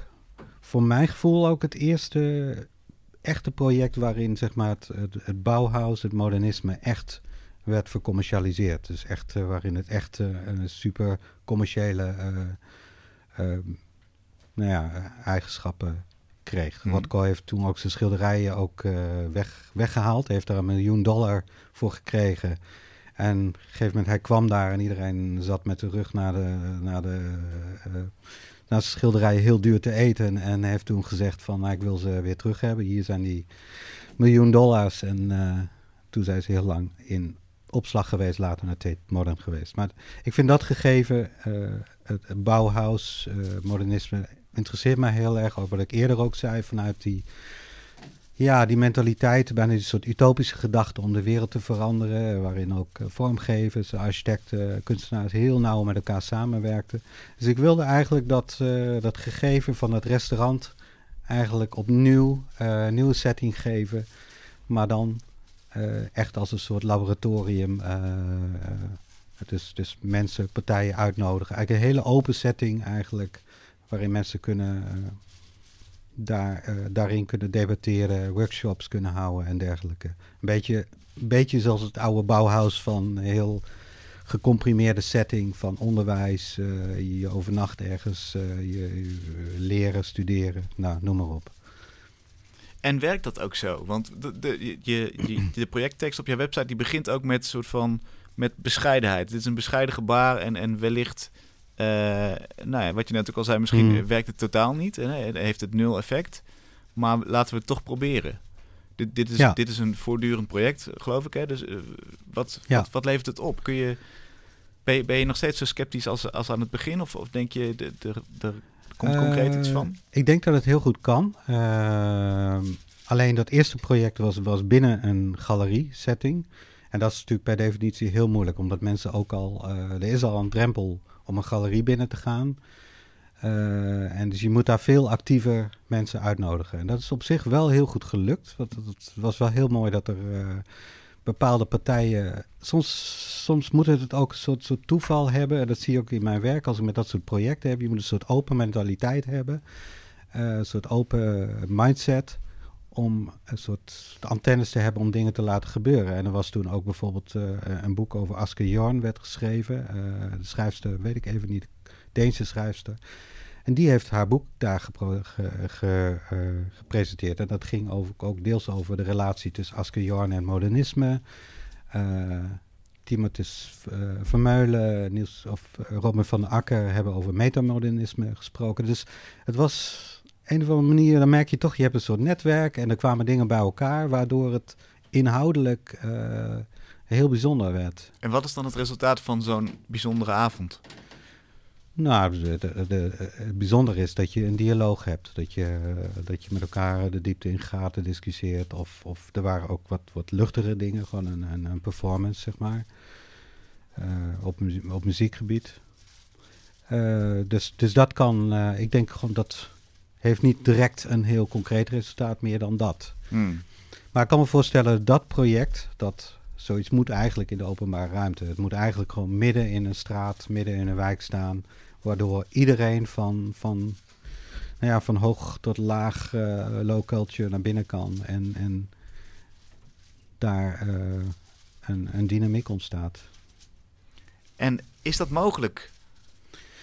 voor mijn gevoel ook het eerste echte project waarin zeg maar, het, het, het Bauhaus, het modernisme, echt werd vercommercialiseerd. Dus echt waarin het echt een super commerciële nou ja, eigenschappen kreeg. Mm. heeft toen ook zijn schilderijen ook uh, weg, weggehaald. Heeft daar een miljoen dollar voor gekregen. En op een gegeven moment, hij kwam daar en iedereen zat met de rug naar de, naar de, uh, naar de schilderijen heel duur te eten. En hij heeft toen gezegd van, nou, ik wil ze weer terug hebben. Hier zijn die miljoen dollars. En uh, toen zijn ze heel lang in opslag geweest, later naar Tate Modern geweest. Maar ik vind dat gegeven, het, het Bauhaus, modernisme interesseert mij heel erg. Over wat ik eerder ook zei, vanuit die Ja, die mentaliteit, bijna een soort utopische gedachte om de wereld te veranderen, waarin ook eh, vormgevers, architecten, kunstenaars heel nauw met elkaar samenwerkten. Dus ik wilde eigenlijk dat, eh, dat gegeven van het restaurant eigenlijk opnieuw eh nieuwe setting geven, maar dan echt als een soort laboratorium. dus, dus mensen, partijen uitnodigen. Eigenlijk een hele open setting eigenlijk, waarin mensen kunnen... eh, daar, eh, daarin kunnen debatteren, workshops kunnen houden en dergelijke. Een beetje, beetje zoals het oude Bauhaus van heel gecomprimeerde setting van onderwijs, eh, je overnacht ergens, je, leren, studeren, nou, noem maar op. En werkt dat ook zo? Want de, de, je, [clears throat] de projecttekst op je website die begint ook met soort van met bescheidenheid. Dit is een bescheiden gebaar en, en wellicht, eh, nou ja, wat je net ook al zei, misschien Hmm. werkt het totaal niet en heeft het nul effect. Maar laten we het toch proberen. Dit, dit, is, Ja. dit is een voortdurend project, geloof ik. Hè? Dus eh, wat, Ja. wat, wat levert het op? Kun je, ben, je, ben je nog steeds zo sceptisch als, als aan het begin? Of, of denk je, er komt concreet iets Eh, van? Ik denk dat het heel goed kan. Alleen dat eerste project was, was binnen een galerie-setting. En dat is natuurlijk per definitie heel moeilijk, omdat mensen ook al... er is al een drempel om een galerie binnen te gaan. Eh, en dus je moet daar veel actiever mensen uitnodigen. En dat is op zich wel heel goed gelukt. Want het was wel heel mooi dat er eh, bepaalde partijen... Soms, soms moet het ook een soort, soort toeval hebben. En dat zie je ook in mijn werk als ik met dat soort projecten heb. Je moet een soort open mentaliteit hebben. eh, een soort open mindset om een soort antennes te hebben om dingen te laten gebeuren. En er was toen ook bijvoorbeeld eh, een boek over Aske Jorn werd geschreven. Eh, de schrijfster, weet ik even niet, Deense schrijfster. En die heeft haar boek daar eh, gepresenteerd. En dat ging over, ook deels over de relatie tussen Aske Jorn en modernisme. Timotheus eh, Vermeulen, Niels of Robin van der Akker hebben over metamodernisme gesproken. Dus het was een of andere manier, dan merk je toch, je hebt een soort netwerk en er kwamen dingen bij elkaar, waardoor het inhoudelijk eh, heel bijzonder werd. En wat is dan het resultaat van zo'n bijzondere avond? Nou, de, de, de- het bijzondere is dat je een dialoog hebt. Dat je, dat je met elkaar de diepte in gaat en discussieert. Of, of er waren ook wat, wat luchtige dingen, gewoon een, een, een performance, zeg maar. eh, op, op muziekgebied. Eh, dus, dus dat kan, ik denk gewoon dat heeft niet direct een heel concreet resultaat meer dan dat. Hmm. Maar ik kan me voorstellen dat dat dat zoiets moet eigenlijk in de openbare ruimte. Het moet eigenlijk gewoon midden in een straat, midden in een wijk staan, waardoor iedereen van, van, nou ja, van hoog tot laag eh, low culture naar binnen kan en, en daar eh, een, een dynamiek ontstaat. En is dat mogelijk?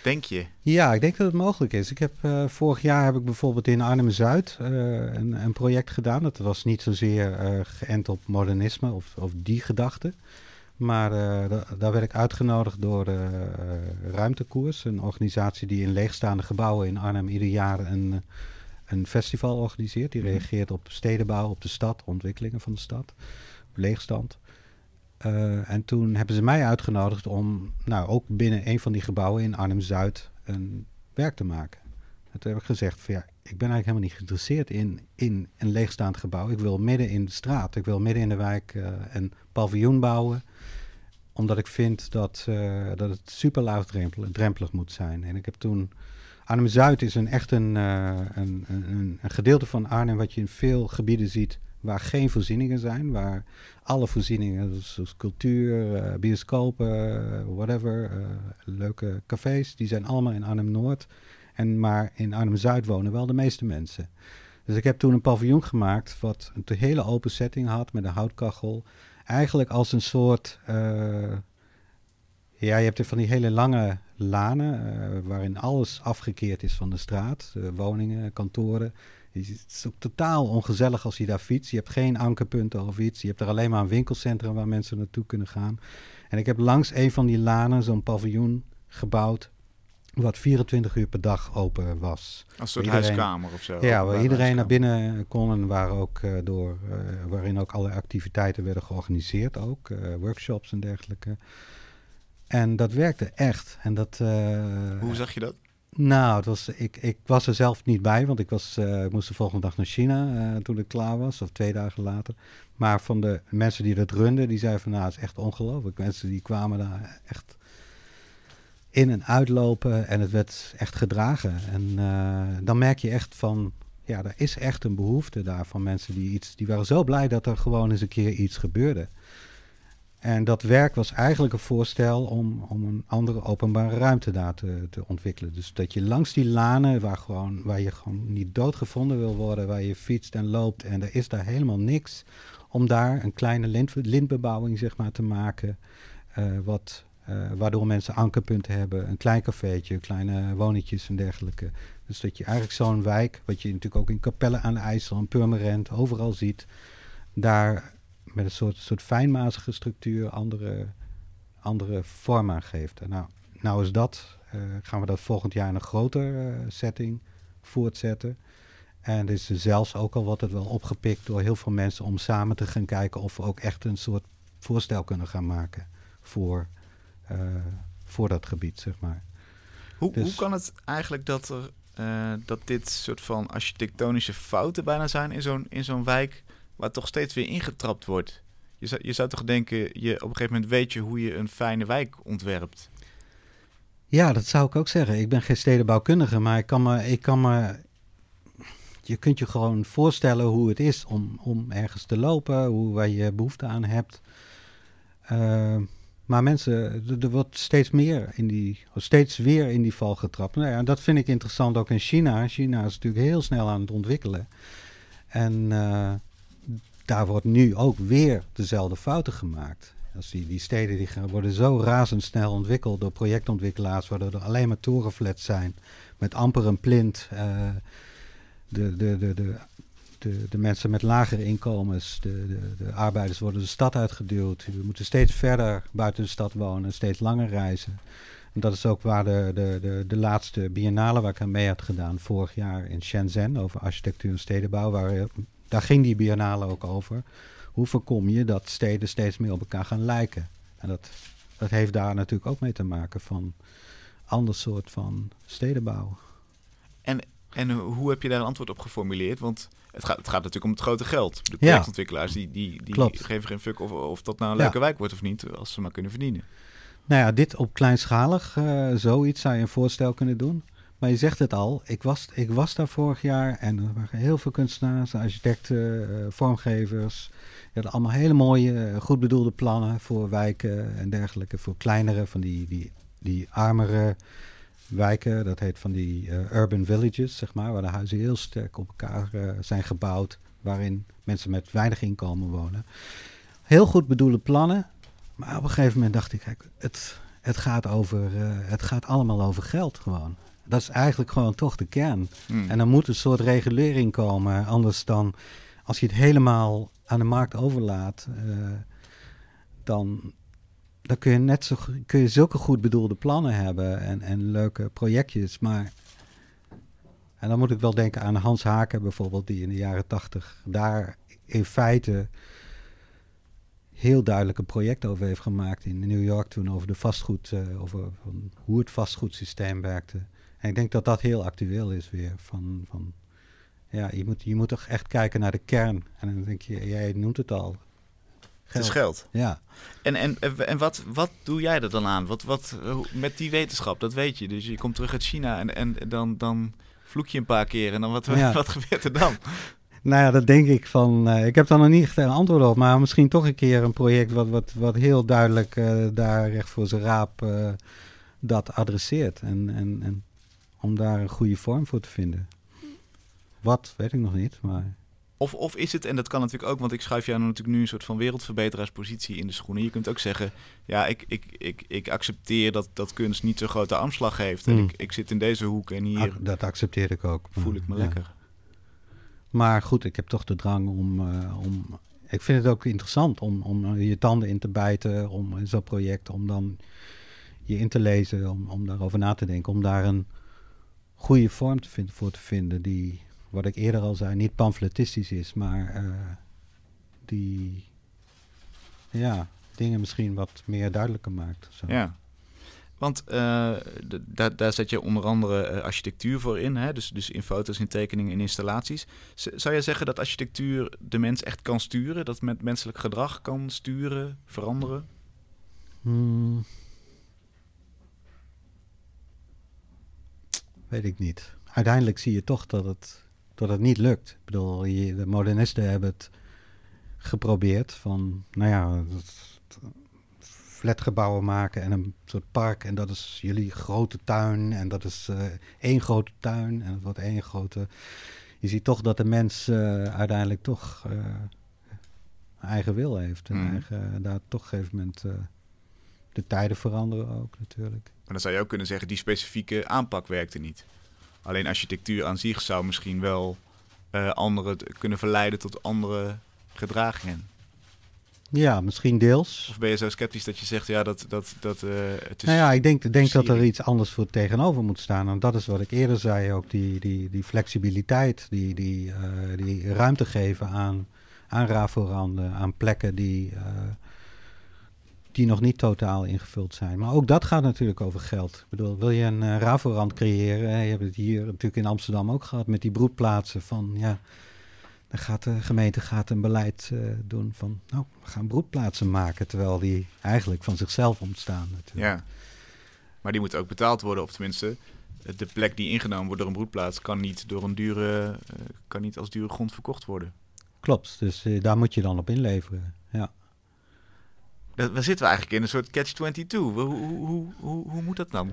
Denk je? Ja, ik denk dat het mogelijk is. Ik heb, eh, vorig jaar heb ik bijvoorbeeld in Arnhem-Zuid eh, een, een project gedaan. Dat was niet zozeer eh, geënt op modernisme of, of die gedachte. Maar da- daar werd ik uitgenodigd door Ruimtekoers. Een organisatie die in leegstaande gebouwen in Arnhem ieder jaar een, een festival organiseert. Die Mhm. reageert op stedenbouw, op de stad, ontwikkelingen van de stad, op leegstand. Eh, en toen hebben ze mij uitgenodigd om nou, ook binnen een van die gebouwen in Arnhem-Zuid een werk te maken. En toen heb ik gezegd van ja, ik ben eigenlijk helemaal niet geïnteresseerd in, in een leegstaand gebouw. Ik wil midden in de straat, ik wil midden in de wijk eh, een paviljoen bouwen. Omdat ik vind dat, eh, dat het super laagdrempelig moet zijn. En ik heb toen... Arnhem-Zuid is een, echt een, een, een, een gedeelte van Arnhem wat je in veel gebieden ziet waar geen voorzieningen zijn, waar alle voorzieningen, zoals cultuur, eh, bioscopen, eh, whatever, eh, leuke cafés, die zijn allemaal in Arnhem-Noord. En maar in Arnhem-Zuid wonen wel de meeste mensen. Dus ik heb toen een paviljoen gemaakt wat een hele open setting had met een houtkachel. Eigenlijk als een soort, ja, je hebt er van die hele lange lanen waarin alles afgekeerd is van de straat. woningen, kantoren. Het is ook totaal ongezellig als je daar fietst. Je hebt geen ankerpunten of iets. Je hebt er alleen maar een winkelcentrum waar mensen naartoe kunnen gaan. En ik heb langs een van die lanen zo'n paviljoen gebouwd. Wat 24 uur per dag open was. Als een soort Iedereen- huiskamer of zo? ja, waar iedereen naar binnen kon en waar ook, eh, door, eh, waarin ook alle activiteiten werden georganiseerd. Ook eh, workshops en dergelijke. En dat werkte echt. En dat, Hoe zag je dat? Nou, het was, ik, ik was er zelf niet bij, want ik, was, eh, ik moest de volgende dag naar China uh, toen ik klaar was, of twee dagen later. Maar van de mensen die dat runden, die zeiden van nou, het is echt ongelooflijk. Mensen die kwamen daar echt in en uitlopen en het werd echt gedragen. En uh, dan merk je echt van, ja, er is echt een behoefte daar van mensen die iets, die waren zo blij dat er gewoon eens een keer iets gebeurde. En dat werk was eigenlijk een voorstel om, om een andere openbare ruimte daar te, te ontwikkelen. Dus dat je langs die lanen, waar, gewoon, waar je gewoon niet doodgevonden wil worden, waar je fietst en loopt en er is daar helemaal niks, om daar een kleine lint, lintbebouwing zeg maar, te maken, uh, wat, uh, waardoor mensen ankerpunten hebben, een klein cafeetje, kleine woningjes en dergelijke. Dus dat je eigenlijk zo'n wijk, wat je natuurlijk ook in Capelle aan de IJssel en Purmerend overal ziet, daar met een soort, soort fijnmazige structuur andere, andere vorm aan geeft. Nou, nou is dat, uh, gaan we dat volgend jaar in een groter uh, setting voortzetten. En er is zelfs ook al wordt het wel opgepikt door heel veel mensen om samen te gaan kijken of we ook echt een soort voorstel kunnen gaan maken voor, uh, voor dat gebied, zeg maar. Hoe, dus, hoe kan het eigenlijk dat, er, dat dit soort van architectonische fouten bijna zijn in zo'n, in zo'n wijk waar toch steeds weer ingetrapt wordt. Je zou, je zou toch denken, je, op een gegeven moment weet je hoe je een fijne wijk ontwerpt. Ja, dat zou ik ook zeggen. Ik ben geen stedenbouwkundige, maar ik kan me, ik kan me je kunt je gewoon voorstellen hoe het is om, om ergens te lopen, hoe waar je behoefte aan hebt. Uh, maar mensen, er wordt steeds meer in die, steeds weer in die val getrapt. Nou ja, dat vind ik interessant ook in China. China is natuurlijk heel snel aan het ontwikkelen. En uh, daar wordt nu ook weer dezelfde fouten gemaakt. Als die, die steden die gaan, worden zo razendsnel ontwikkeld door projectontwikkelaars, waardoor er alleen maar torenflats zijn met amper een plint. Uh, de, de, de, de, de, de, mensen met lagere inkomens, de, de, de arbeiders worden de stad uitgeduwd. We moeten steeds verder buiten de stad wonen, steeds langer reizen. En dat is ook waar de, de, de, de laatste biennale waar ik aan mee had gedaan, vorig jaar in Shenzhen, over architectuur en stedenbouw, waar daar ging die biennale ook over. Hoe voorkom je dat steden steeds meer op elkaar gaan lijken? En dat, dat heeft daar natuurlijk ook mee te maken van ander soort van stedenbouw. En, en hoe heb je daar een antwoord op geformuleerd? Want het gaat, het gaat natuurlijk om het grote geld. De projectontwikkelaars die, die, die geven geen fuck of, of dat nou een leuke wijk wordt of niet, als ze maar kunnen verdienen. Nou ja, dit op kleinschalig, uh, zoiets zou je een voorstel kunnen doen. Maar je zegt het al, ik was, ik was daar vorig jaar en er waren heel veel kunstenaars, architecten, uh, vormgevers. Die hadden allemaal hele mooie, uh, goed bedoelde plannen voor wijken en dergelijke. Voor kleinere, van die, die, die armere wijken. Dat heet van die uh, urban villages, zeg maar, waar de huizen heel sterk op elkaar zijn gebouwd. Waarin mensen met weinig inkomen wonen. Heel goed bedoelde plannen. Maar op een gegeven moment dacht ik, kijk, het, het, gaat over, het gaat allemaal over geld gewoon. Dat is eigenlijk gewoon toch de kern. Hmm. En dan moet een soort regulering komen. Anders dan, als je het helemaal aan de markt overlaat, uh, dan, dan kun je net zo kun je zulke goed bedoelde plannen hebben en, en leuke projectjes. Maar en dan moet ik wel denken aan Hans Haken bijvoorbeeld, die in de jaren tachtig daar in feite heel duidelijk een project over heeft gemaakt in New York toen over de vastgoed, uh, over hoe het vastgoedsysteem werkte. En ik denk dat dat heel actueel is weer. Van, van, ja, je moet, je moet toch echt kijken naar de kern. En dan denk je, jij noemt het al. Geld. Het is geld. Ja. En, en, en wat, wat doe jij er dan aan? Wat, wat, met die wetenschap, dat weet je. Dus je komt terug uit China en, en dan, dan vloek je een paar keer. En dan wat, [laughs] wat gebeurt er dan? Nou ja, dat denk ik van. Uh, ik heb daar nog niet echt een antwoord op. Maar misschien toch een keer een project wat, wat, wat heel duidelijk uh, daar recht voor zijn raap uh, dat adresseert. En, en, en om daar een goede vorm voor te vinden. Wat, weet ik nog niet, maar... Of, of is het, en dat kan natuurlijk ook, want ik schuif jou natuurlijk nu een soort van wereldverbeteraarspositie in de schoenen. Je kunt ook zeggen, ja, ik, ik, ik, ik accepteer dat, dat kunst niet zo'n grote armslag heeft. En hmm. ik, ik zit in deze hoek en hier... dat accepteer ik ook. Voel ik me lekker. Maar goed, ik heb toch de drang om... Uh, om ik vind het ook interessant om, om je tanden in te bijten, om in zo'n project, om dan je in te lezen, om, om daarover na te denken, om daar een goede vorm te vinden, voor te vinden die, wat ik eerder al zei, niet pamfletistisch is, maar uh, die ja, dingen misschien wat meer duidelijker maakt. Zo. Ja. Want uh, daar, daar zet je onder andere uh, architectuur voor in, hè? Dus, dus in foto's, in tekeningen, in installaties. Z zou je zeggen dat architectuur de mens echt kan sturen? Dat met menselijk gedrag kan sturen, veranderen? Hmm. Weet ik niet. Uiteindelijk zie je toch dat het, dat het niet lukt. Ik bedoel, je, de modernisten hebben het geprobeerd van, nou ja, flatgebouwen maken en een soort park. En dat is jullie grote tuin. En dat is uh, één grote tuin. En het wordt één grote. Je ziet toch dat de mens uh, uiteindelijk toch uh, eigen wil heeft. En Mhm. eigen, daar toch op een gegeven moment de tijden veranderen ook natuurlijk. Maar dan zou je ook kunnen zeggen, die specifieke aanpak werkte niet. Alleen architectuur aan zich zou misschien wel uh, anderen kunnen verleiden tot andere gedragingen. Ja, misschien deels. Of ben je zo sceptisch dat je zegt, ja, dat, dat, dat uh, het is... Nou ja, ik denk, denk dat er iets anders voor tegenover moet staan. En dat is wat ik eerder zei ook, die, die, die flexibiliteit, die, die, uh, die ruimte geven aan, aan raforanden, aan plekken die, uh, die nog niet totaal ingevuld zijn. Maar ook dat gaat natuurlijk over geld. Ik bedoel, wil je een uh, raforand creëren, je hebt het hier natuurlijk in Amsterdam ook gehad met die broedplaatsen van, ja... Dan gaat de gemeente gaat een beleid uh, doen van, nou, we gaan broedplaatsen maken, terwijl die eigenlijk van zichzelf ontstaan. Natuurlijk. Ja, maar die moeten ook betaald worden, of tenminste, de plek die ingenomen wordt door een broedplaats kan niet door een dure, uh, kan niet als dure grond verkocht worden. Klopt, dus uh, daar moet je dan op inleveren. Ja. Waar zitten we eigenlijk in? Een soort catch-22. Hoe, hoe, hoe, hoe, moet dat dan?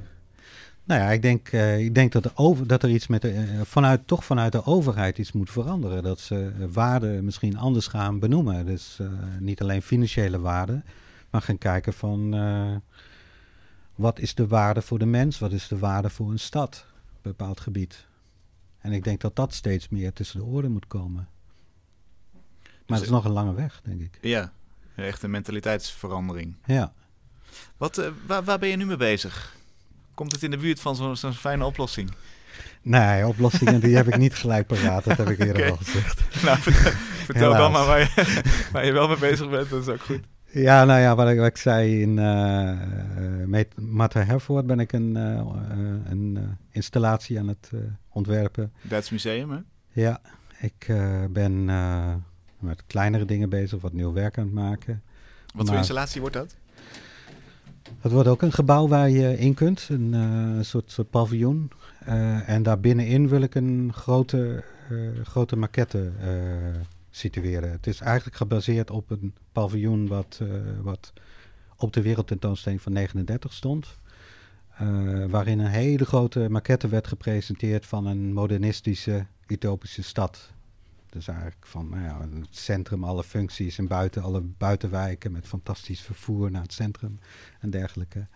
Nou ja, ik denk, uh, ik denk dat, de over, dat er iets met de, uh, vanuit, toch vanuit de overheid iets moet veranderen. Dat ze uh, waarden misschien anders gaan benoemen. Dus niet alleen financiële waarden, maar gaan kijken van wat is de waarde voor de mens, wat is de waarde voor een stad, een bepaald gebied. En ik denk dat dat steeds meer tussen de orde moet komen. Maar dus het is nog een lange weg, denk ik. Ja, echt een mentaliteitsverandering. Ja. Wat, uh, waar, waar, ben je nu mee bezig? Komt het in de buurt van zo'n zo fijne oplossing? Nee, oplossingen die heb ik niet [laughs] gelijk paraat. Dat heb ik eerder okay. al gezegd. [laughs] Nou, vertel, dan maar waar je, [laughs] waar je wel mee bezig bent. Dat is ook goed. Ja, nou ja, wat ik, wat ik zei, in uh, Matter Herford ben ik een, uh, een installatie aan het ontwerpen. Duits museum, hè? Ja, ik ben met kleinere dingen bezig, wat nieuw werk aan het maken. Wat maar, voor installatie wordt dat? Het wordt ook een gebouw waar je in kunt, een uh, soort, soort paviljoen. Uh, en daar binnenin wil ik een grote, uh, grote maquette situeren. Het is eigenlijk gebaseerd op een paviljoen wat, wat op de wereldtentoonstelling van 39 stond. waarin een hele grote maquette werd gepresenteerd van een modernistische, utopische stad. Dus eigenlijk van nou ja, het centrum, alle functies en buiten alle buitenwijken met fantastisch vervoer naar het centrum en dergelijke.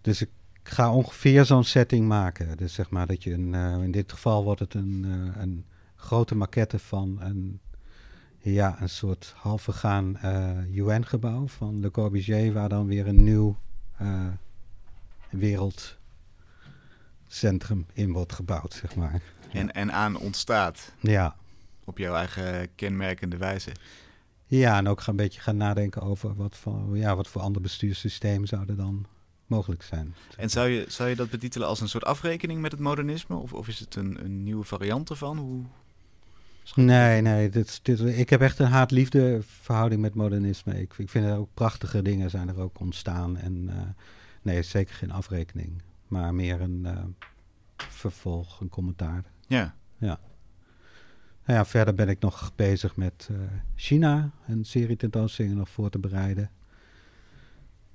Dus ik ga ongeveer zo'n setting maken. Dus zeg maar dat je een, uh, in dit geval wordt het een, uh, een grote maquette van een, ja, een soort half vergaan uh, UN-gebouw van Le Corbusier, waar dan weer een nieuw wereldcentrum in wordt gebouwd, zeg maar. En, en aan ontstaat. Ja, op jouw eigen kenmerkende wijze. Ja, en ook gaan een beetje gaan nadenken over wat voor, ja, wat voor ander bestuurssysteem zouden dan mogelijk zijn. En zou je, zou je dat betitelen als een soort afrekening met het modernisme? Of, of is het een, een nieuwe variant ervan? Hoe... Nee, nee. Dit, dit, ik heb echt een haat-liefde verhouding met modernisme. Ik, ik vind er ook prachtige dingen zijn er ook ontstaan. En uh, nee, zeker geen afrekening. Maar meer een uh, vervolg, een commentaar. Ja. Ja. Nou ja, verder ben ik nog bezig met uh, China, een serie tentoonstellingen nog voor te bereiden.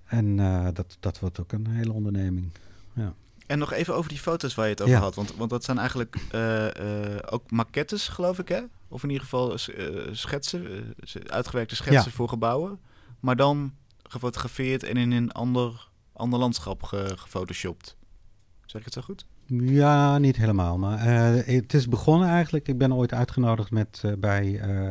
En uh, dat, dat wordt ook een hele onderneming. Ja. En nog even over die foto's waar je het over Ja. had. Want, want dat zijn eigenlijk uh, ook maquettes, geloof ik, hè? Of in ieder geval schetsen, uitgewerkte schetsen Ja. voor gebouwen. Maar dan gefotografeerd en in een ander, ander landschap ge, gefotoshopt. Zeg ik het zo goed? Ja, niet helemaal. Maar uh, het is begonnen eigenlijk. Ik ben ooit uitgenodigd met, uh, bij uh,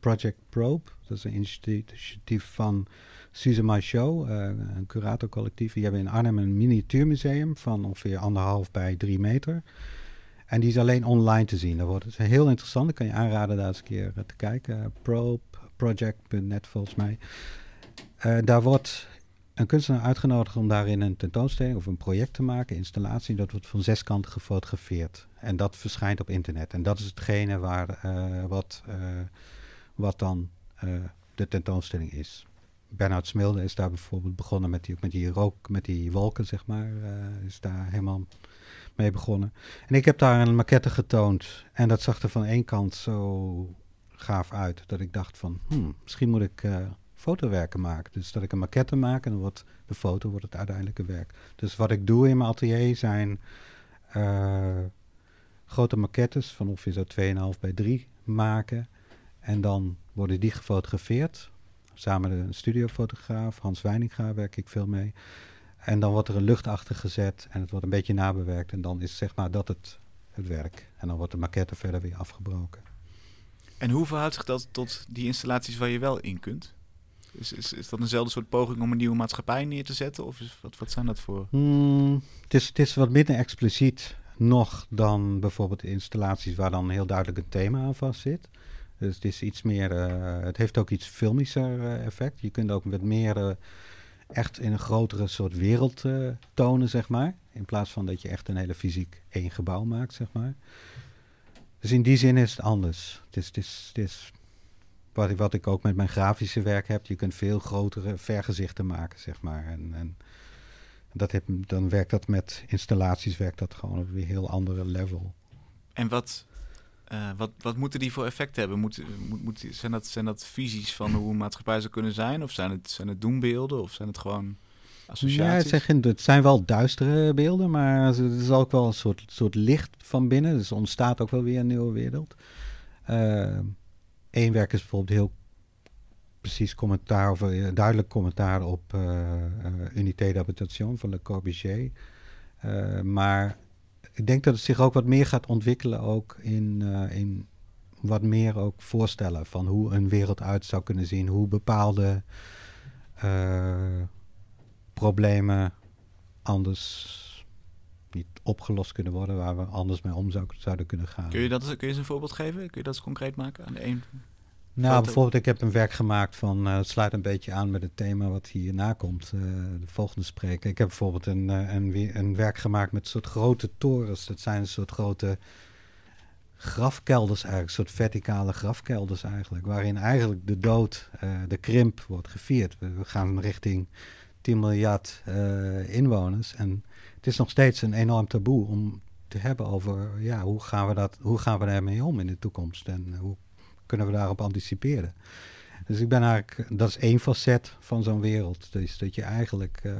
Project Probe. Dat is een initiatief van Susan Show, een curatorcollectief. Die hebben in Arnhem een miniatuurmuseum van ongeveer anderhalf bij drie meter. En die is alleen online te zien. Dat wordt het heel interessant. Ik kan je aanraden daar eens een keer te kijken. Probe, project.net volgens mij. daar wordt een kunstenaar uitgenodigd om daarin een tentoonstelling of een project te maken, installatie. Dat wordt van zes kanten gefotografeerd. En dat verschijnt op internet. En dat is hetgene waar, eh, wat, eh, wat dan eh, de tentoonstelling is. Bernhard Smilde is daar bijvoorbeeld begonnen met die, met die rook, met die wolken, zeg maar. is daar helemaal mee begonnen. En ik heb daar een maquette getoond. En dat zag er van één kant zo gaaf uit. Dat ik dacht van, hmm, misschien moet ik fotowerken maken. Dus dat ik een maquette maak en wordt de foto wordt het uiteindelijke werk. Dus wat ik doe in mijn atelier zijn uh, grote maquettes van ongeveer zo 2,5 bij 3 maken. En dan worden die gefotografeerd. Samen met een studiofotograaf, Hans Weininga, werk ik veel mee. En dan wordt er een lucht achter gezet en het wordt een beetje nabewerkt. En dan is zeg maar dat het, het werk. En dan wordt de maquette verder weer afgebroken. En hoe verhoudt zich dat tot die installaties waar je wel in kunt? Is, is, is dat eenzelfde soort poging om een nieuwe maatschappij neer te zetten? Of is, wat, wat zijn dat voor? Hmm, het, is, wat minder expliciet nog dan bijvoorbeeld installaties waar dan heel duidelijk een thema aan vast zit. Dus het is iets meer, uh, het heeft ook iets filmischer uh, effect. Je kunt ook met meer uh, echt in een grotere soort wereld tonen, zeg maar. In plaats van dat je echt een hele fysiek één gebouw maakt, zeg maar. Dus in die zin is het anders. Het is, het is, het is wat, ik, wat ik ook met mijn grafische werk heb. Je kunt veel grotere vergezichten maken, zeg maar. En, en dat heb, dan werkt dat met installaties, werkt dat gewoon op een heel andere level. En wat, uh, wat, wat moeten die voor effect hebben? Moet, moet, moet, zijn, dat, zijn dat visies van hoe een maatschappij zou kunnen zijn? Of zijn het, zijn het doembeelden? Of zijn het gewoon associaties? Ja, het zijn, het zijn wel duistere beelden, maar er is ook wel een soort, soort licht van binnen. Dus ontstaat ook wel weer een nieuwe wereld. Uh, Eén werk is bijvoorbeeld heel precies commentaar, of uh, duidelijk commentaar op uh, Unité d'Habitation van Le Corbusier. maar ik denk dat het zich ook wat meer gaat ontwikkelen, ook in, in wat meer ook voorstellen van hoe een wereld uit zou kunnen zien, hoe bepaalde problemen anders niet opgelost kunnen worden, waar we anders mee om zouden kunnen gaan. Kun je, dat, kun je eens een voorbeeld geven? Kun je dat eens concreet maken aan de een? Nou, bijvoorbeeld, ik heb een werk gemaakt van, uh, het sluit een beetje aan met het thema wat hierna komt, uh, de volgende spreker. Ik heb bijvoorbeeld een, uh, een, een, werk gemaakt met soort grote torens. Dat zijn een soort grote grafkelders eigenlijk, een soort verticale grafkelders eigenlijk, waarin eigenlijk de dood, de krimp wordt gevierd. We, we gaan richting 10 miljard inwoners en het is nog steeds een enorm taboe om te hebben over ja, hoe, gaan we dat, hoe gaan we daarmee om in de toekomst en hoe kunnen we daarop anticiperen. Dus ik ben eigenlijk, dat is één facet van zo'n wereld. Dus dat je eigenlijk uh,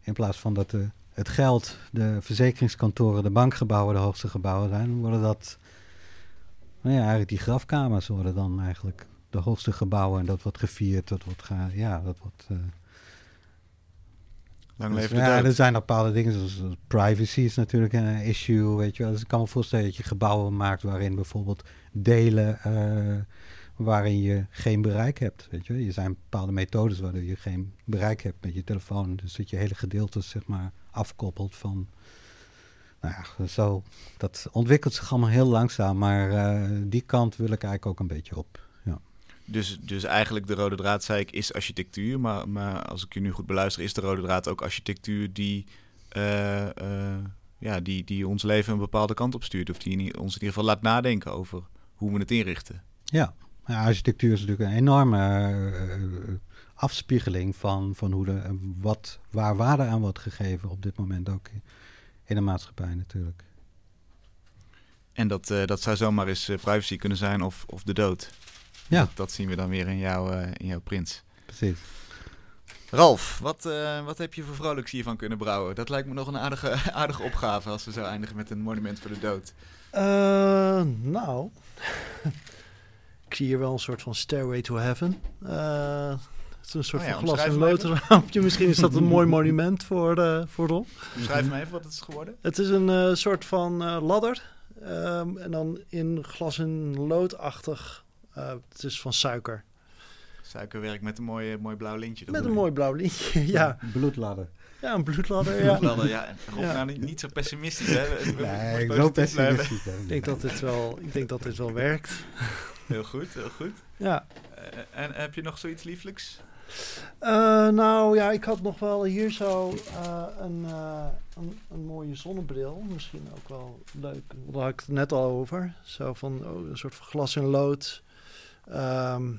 in plaats van dat de, het geld, de verzekeringskantoren, de bankgebouwen de hoogste gebouwen zijn, worden dat, nou ja, eigenlijk die grafkamers worden dan eigenlijk de hoogste gebouwen en dat wordt gevierd, dat wordt, ja, dat wordt... Uh, Lang dus, ja, er zijn bepaalde dingen, zoals privacy is natuurlijk een issue, weet je wel. Dus ik kan me voorstellen dat je gebouwen maakt waarin bijvoorbeeld delen, uh, waarin je geen bereik hebt, weet je. Er zijn bepaalde methodes waardoor je geen bereik hebt met je telefoon. Dus dat je hele gedeeltes, zeg maar, afkoppelt van... Nou ja, zo, dat ontwikkelt zich allemaal heel langzaam, maar uh, die kant wil ik eigenlijk ook een beetje op. Dus, dus eigenlijk de rode draad, zei ik, is architectuur. Maar, maar als ik je nu goed beluister, is de rode draad ook architectuur die, uh, uh, ja, die, die ons leven een bepaalde kant op stuurt. Of die ons in ieder geval laat nadenken over hoe we het inrichten. Ja, ja architectuur is natuurlijk een enorme uh, afspiegeling van, van hoe de, wat, waar waarde aan wordt gegeven op dit moment ook in de maatschappij natuurlijk. En dat, dat zou zomaar eens privacy kunnen zijn of, of de dood. Ja. Dat, dat, zien we dan weer in, jou, uh, in jouw prins. Precies. Ralf, wat, uh, wat heb je voor vrolijks hiervan kunnen brouwen? Dat lijkt me nog een aardige, [laughs] aardige opgave als we zo eindigen met een monument voor de dood. Uh, nou, [laughs] ik zie hier wel een soort van Stairway to Heaven. het is een soort oh ja, van glas- en loodraampje. Misschien is dat een [laughs] mooi monument voor, voor Ron. Schrijf me even wat het is geworden. Het is een soort van ladder. Um, en dan in glas- en loodachtig uh, het is van suiker. Suikerwerk met een mooi, mooi blauw lintje. Met een mooi blauw lintje, ja. Bloedladder. Ja, een bloedladder, ja. bloedladder, ja. Rob, ja. nou niet, niet, zo pessimistisch, hè? Nee, ik ben pessimistisch. ik, denk dat dit wel, ik denk dat dit wel werkt. Heel goed, heel goed. Ja. Uh, en heb je nog zoiets lieflijks? Eh, nou ja, ik had nog wel hier zo eh, een, eh, een, een mooie zonnebril. Misschien ook wel leuk. Daar had ik het net al over. Zo van oh, een soort van glas en lood. Ehm,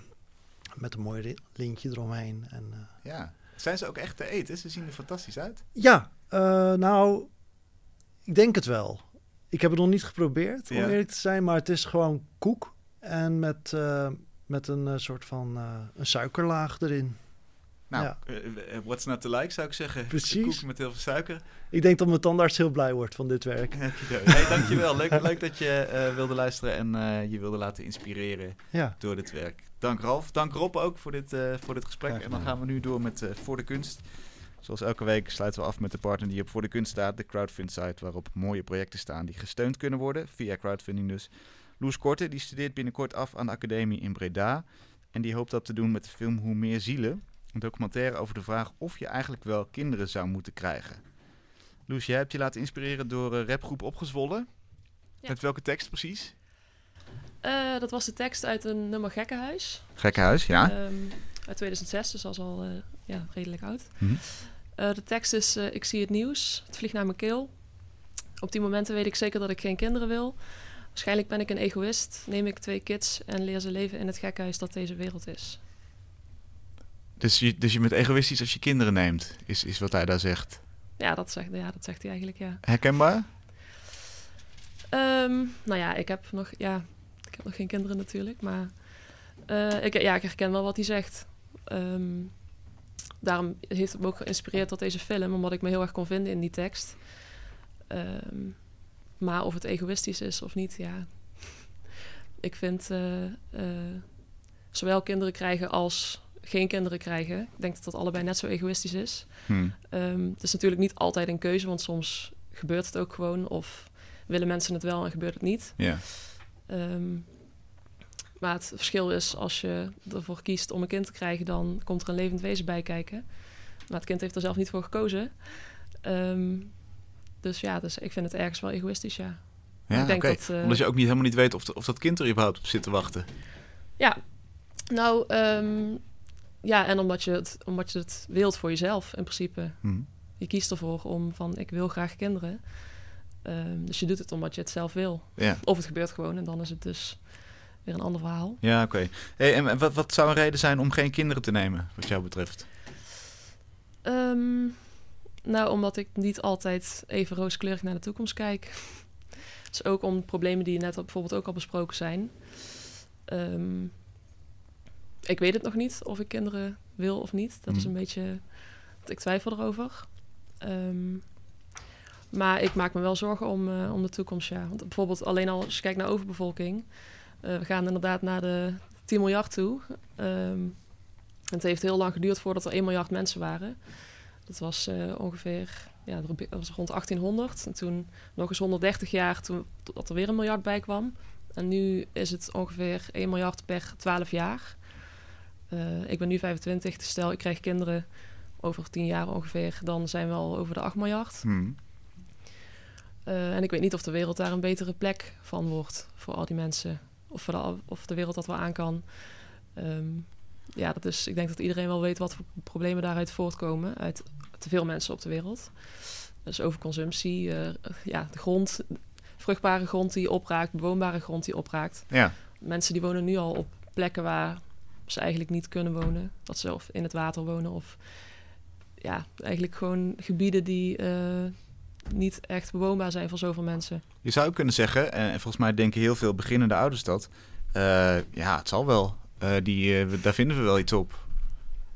met een mooi lintje eromheen. En, eh, Ja. Zijn ze ook echt te eten? Ze zien er fantastisch uit. ja, eh, nou, ik denk het wel. Ik heb het nog niet geprobeerd, om Ja. eerlijk te zijn. Maar het is gewoon koek. En met, eh, met een soort van een suikerlaag erin. Nou, Ja. eh, eh, what's not to like zou ik zeggen. Precies. Koek met heel veel suiker. Ik denk dat mijn tandarts heel blij wordt van dit werk. [laughs] Hey, dankjewel. Leuk, leuk dat je eh, wilde luisteren en eh, je wilde laten inspireren Ja. door dit werk. Dank Ralf. Dank Rob ook voor dit, eh, voor dit gesprek. En dan gaan we nu door met eh, Voor de Kunst. Zoals elke week sluiten we af met de partner die op Voor de Kunst staat. De crowdfund site waarop mooie projecten staan die gesteund kunnen worden. Via crowdfunding dus. Loes Korte die studeert binnenkort af aan de academie in Breda. En die hoopt dat te doen met de film Hoe meer zielen. Een documentaire over de vraag of je eigenlijk wel kinderen zou moeten krijgen. Loes, jij hebt je laten inspireren door eh, rapgroep Opgezwollen. Ja. Met welke tekst precies? Eh, dat was de tekst uit een nummer Gekkenhuis. Gekkenhuis, ja. Ehm, uit 2006, dus dat is al eh, ja, redelijk oud. Mhm. De tekst is, ik zie het nieuws, het vliegt naar mijn keel. Op die momenten weet ik zeker dat ik geen kinderen wil. Waarschijnlijk ben ik een egoïst, neem ik twee kids en leer ze leven in het gekkenhuis dat deze wereld is. Dus, je, dus je bent egoïstisch als je kinderen neemt, is, is wat hij daar zegt. Ja, dat zegt, ja, dat zegt hij eigenlijk, ja. Herkenbaar? Ehm, nou ja, ik heb nog, ja, ik heb nog geen kinderen natuurlijk, maar eh, ik, ja, ik herken wel wat hij zegt. Ehm, daarom heeft het me ook geïnspireerd tot deze film, omdat ik me heel erg kon vinden in die tekst. Ehm, maar of het egoïstisch is of niet, ja. Ik vind eh, eh, zowel kinderen krijgen als geen kinderen krijgen. Ik denk dat dat allebei net zo egoïstisch is. Hm. Ehm, het is natuurlijk niet altijd een keuze, want soms gebeurt het ook gewoon. Of willen mensen het wel en gebeurt het niet. Ja. Ehm, maar het verschil is, als je ervoor kiest om een kind te krijgen, dan komt er een levend wezen bij kijken. Maar het kind heeft er zelf niet voor gekozen. Ehm, dus ja, dus ik vind het ergens wel egoïstisch, ja. Ja, Ik denk dat, eh, Omdat je ook niet, helemaal niet weet of, de- of dat kind er überhaupt op zit te wachten. Ja, nou, ja, en omdat je, het, omdat je het wilt voor jezelf in principe. Hm. Je kiest ervoor om van, ik wil graag kinderen. Ehm, dus je doet het omdat je het zelf wil. Ja, Of het gebeurt gewoon en dan is het dus weer een ander verhaal. ja oké. Hey, en wat, wat zou een reden zijn om geen kinderen te nemen, wat jou betreft? Ehm, nou, omdat ik niet altijd even rooskleurig naar de toekomst kijk. Dus ook om problemen die net bijvoorbeeld ook al besproken zijn. Ehm, ik weet het nog niet of ik kinderen wil of niet. Dat is Mhm. een beetje... Ik twijfel erover. Ehm, maar ik maak me wel zorgen om, eh, om de toekomst, ja. Want bijvoorbeeld alleen al als je kijkt naar overbevolking... eh, we gaan inderdaad naar de 10 miljard toe. Ehm, het heeft heel lang geduurd voordat er 1 miljard mensen waren. Dat was eh, ongeveer ja, dat was rond 1800. En toen nog eens 130 jaar toen dat er weer een miljard bij kwam. En nu is het ongeveer 1 miljard per 12 jaar. Eh, ik ben nu 25, dus stel ik krijg kinderen over 10 jaar ongeveer, dan zijn we al over de 8 miljard. Hm. Eh, en ik weet niet of de wereld daar een betere plek van wordt voor al die mensen. Of, de, of de wereld dat wel aan kan. Ehm, ja, dat is, ik denk dat iedereen wel weet wat voor problemen daaruit voortkomen. Uit te veel mensen op de wereld. Dus overconsumptie, eh, ja, de grond, vruchtbare grond die opraakt, bewoonbare grond die opraakt. Ja, Mensen die wonen nu al op plekken waar ze eigenlijk niet kunnen wonen. Dat ze of in het water wonen of ja, eigenlijk gewoon gebieden die eh, niet echt bewoonbaar zijn voor zoveel mensen. je zou kunnen zeggen, en volgens mij denken heel veel beginnende ouders dat... eh, ja, het zal wel. Eh, die, daar vinden we wel iets op.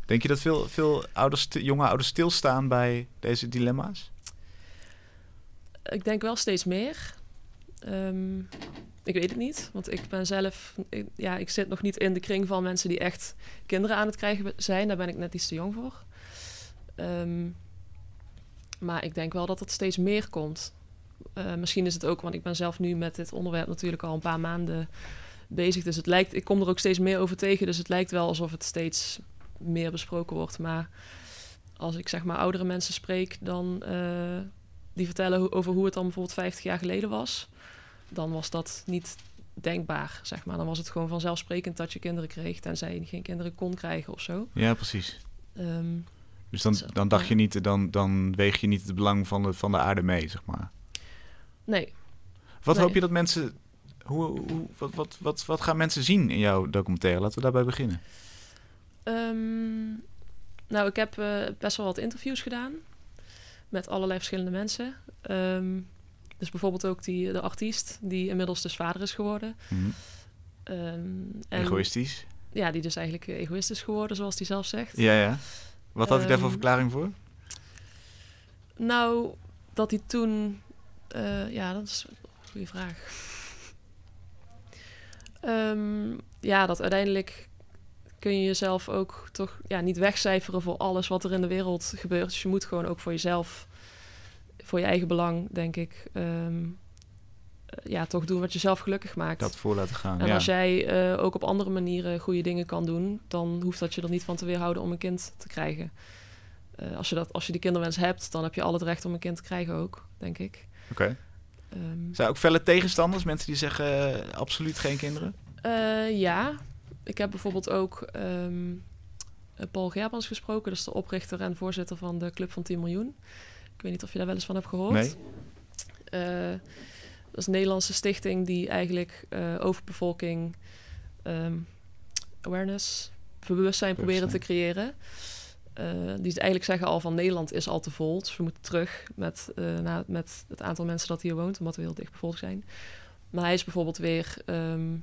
Denk je dat veel, veel ouders, jonge ouders stilstaan bij deze dilemma's? Ik denk wel steeds meer. Ehm, ik weet het niet, want ik ben zelf, ik- ja, ik zit nog niet in de kring van mensen die echt kinderen aan het krijgen zijn. Daar ben ik net iets te jong voor. Ehm, maar ik denk wel dat het steeds meer komt. Eh, misschien is het ook, want ik ben zelf nu met dit onderwerp natuurlijk al een paar maanden bezig. Dus het lijkt, ik kom er ook steeds meer over tegen. Dus het lijkt wel alsof het steeds meer besproken wordt. Maar als ik zeg maar oudere mensen spreek, dan eh, die vertellen over hoe het dan bijvoorbeeld 50 jaar geleden was. Dan was dat niet denkbaar, zeg maar. Dan was het gewoon vanzelfsprekend dat je kinderen kreeg, tenzij je geen kinderen kon krijgen of zo. Ja, precies. Ehm, Dus dan, dan dacht je niet, dan, dan weeg je niet het belang van de, van de aarde mee, zeg maar. nee, Wat Nee. hoop je dat mensen. Hoe, hoe, wat, wat, wat, wat gaan mensen zien in jouw documentaire? Laten we daarbij beginnen. Ehm, nou, ik heb eh, best wel wat interviews gedaan met allerlei verschillende mensen. Ehm, dus bijvoorbeeld ook die, de artiest, die inmiddels dus vader is geworden. Mhm. Ehm, en, Egoïstisch. Ja, die dus eigenlijk eh, egoïst is geworden, zoals hij zelf zegt. Ja, ja. Wat had hij daar voor Ehm, verklaring voor? Nou, dat hij toen... eh, ja, dat is een goede vraag. Ehm, ja, dat uiteindelijk kun je jezelf ook toch ja, niet wegcijferen voor alles wat er in de wereld gebeurt. Dus je moet gewoon ook voor jezelf, voor je eigen belang, denk ik, ehm, eh, ja, toch doen wat jezelf gelukkig maakt. Dat voor laten gaan. En ja. als jij eh, ook op andere manieren goede dingen kan doen, dan hoeft dat je er niet van te weerhouden om een kind te krijgen. Eh, als, je dat, als je die kinderwens hebt, dan heb je al het recht om een kind te krijgen ook, denk ik. Oké. Ehm, Zijn er ook felle tegenstanders? Mensen die zeggen absoluut geen kinderen? ja, ik heb bijvoorbeeld ook ehm, eh, Paul Gerbans gesproken. Dat is de oprichter en voorzitter van de Club van 10 miljoen. Ik weet niet of je daar wel eens van hebt gehoord. Nee. Eh, dat is een Nederlandse stichting die eigenlijk eh, overbevolking, ehm, awareness, bewustzijn proberen te creëren. Eh, die eigenlijk zeggen al van Nederland is al te vol, dus we moeten terug met, na, met het aantal mensen dat hier woont, omdat we heel dicht bevolkt zijn. Maar hij is bijvoorbeeld weer, ehm,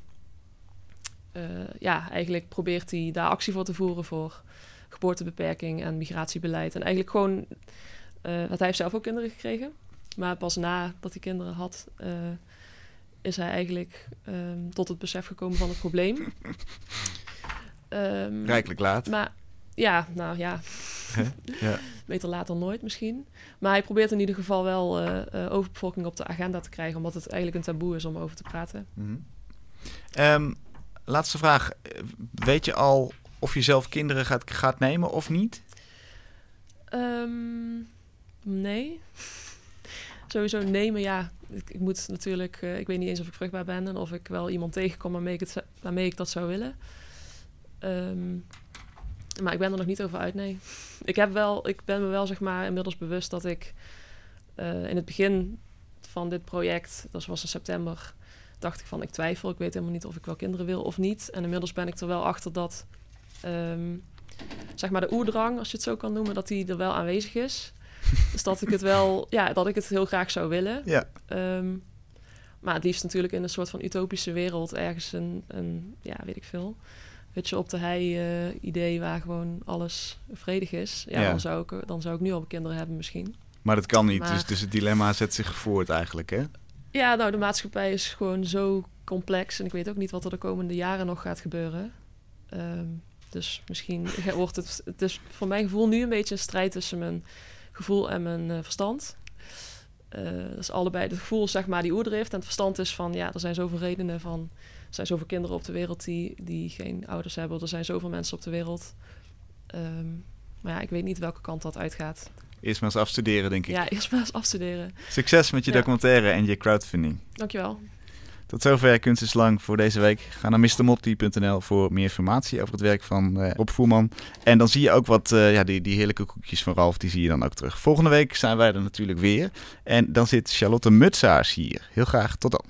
eh, ja, eigenlijk probeert hij daar actie voor te voeren voor geboortebeperking en migratiebeleid. En eigenlijk gewoon, want hij heeft zelf ook kinderen gekregen. Maar pas nadat hij kinderen had, eh, is hij eigenlijk ehm, tot het besef gekomen van het probleem. [laughs] Ehm, Rijkelijk laat. maar ja, nou ja. Ja. [laughs] Beter laat dan nooit misschien. Maar hij probeert in ieder geval wel eh, overbevolking op de agenda te krijgen, omdat het eigenlijk een taboe is om over te praten. Mhm. Ehm, laatste vraag. Weet je al of je zelf kinderen gaat, gaat nemen of niet? Ehm, nee. Sowieso nemen, ja. Ik, ik moet natuurlijk, eh, ik weet niet eens of ik vruchtbaar ben en of ik wel iemand tegenkom waarmee ik dat zou willen. Ehm, maar ik ben er nog niet over uit, nee. Ik, heb wel, ik ben me wel, zeg maar, inmiddels bewust dat ik eh, in het begin van dit project, dat was in september, dacht ik van ik twijfel. Ik weet helemaal niet of ik wel kinderen wil of niet. En inmiddels ben ik er wel achter dat, ehm, zeg maar, de oerdrang, als je het zo kan noemen, dat die er wel aanwezig is. [laughs] dus dat ik het wel, ja, dat ik het heel graag zou willen. Ja. Ehm, maar het liefst natuurlijk in een soort van utopische wereld, ergens een, een ja, weet ik veel. Weet je, op de hei eh, idee waar gewoon alles vredig is. Ja, Ja. Dan, zou ik, dan zou ik nu al kinderen hebben misschien. Maar dat kan niet. Maar- Dus, dus het dilemma zet zich voort eigenlijk, hè? Ja, nou, de maatschappij is gewoon zo complex. En ik weet ook niet wat er de komende jaren nog gaat gebeuren. Ehm, dus misschien wordt het... Het is voor mijn gevoel nu een beetje een strijd tussen mijn gevoel en mijn eh, verstand. Eh dat is allebei... Het gevoel zeg maar die oerdrift. En het verstand is van... Ja, er zijn zoveel redenen van... Er zijn zoveel kinderen op de wereld die, die geen ouders hebben. Er zijn zoveel mensen op de wereld. Ehm, maar ja, ik weet niet welke kant dat uitgaat. Eerst maar eens afstuderen, denk ik. Ja, eerst maar eens afstuderen. Succes met je Ja. documentaire en je crowdfunding. Dankjewel. Tot zover Kunst is Lang voor deze week. Ga naar mistermotti.nl voor meer informatie over het werk van uh, Rob Voerman. En dan zie je ook wat, eh, ja, die, die heerlijke koekjes van Ralf, die zie je dan ook terug. Volgende week zijn wij er natuurlijk weer. En dan zit Charlotte Mutsaars hier. Heel graag, tot dan.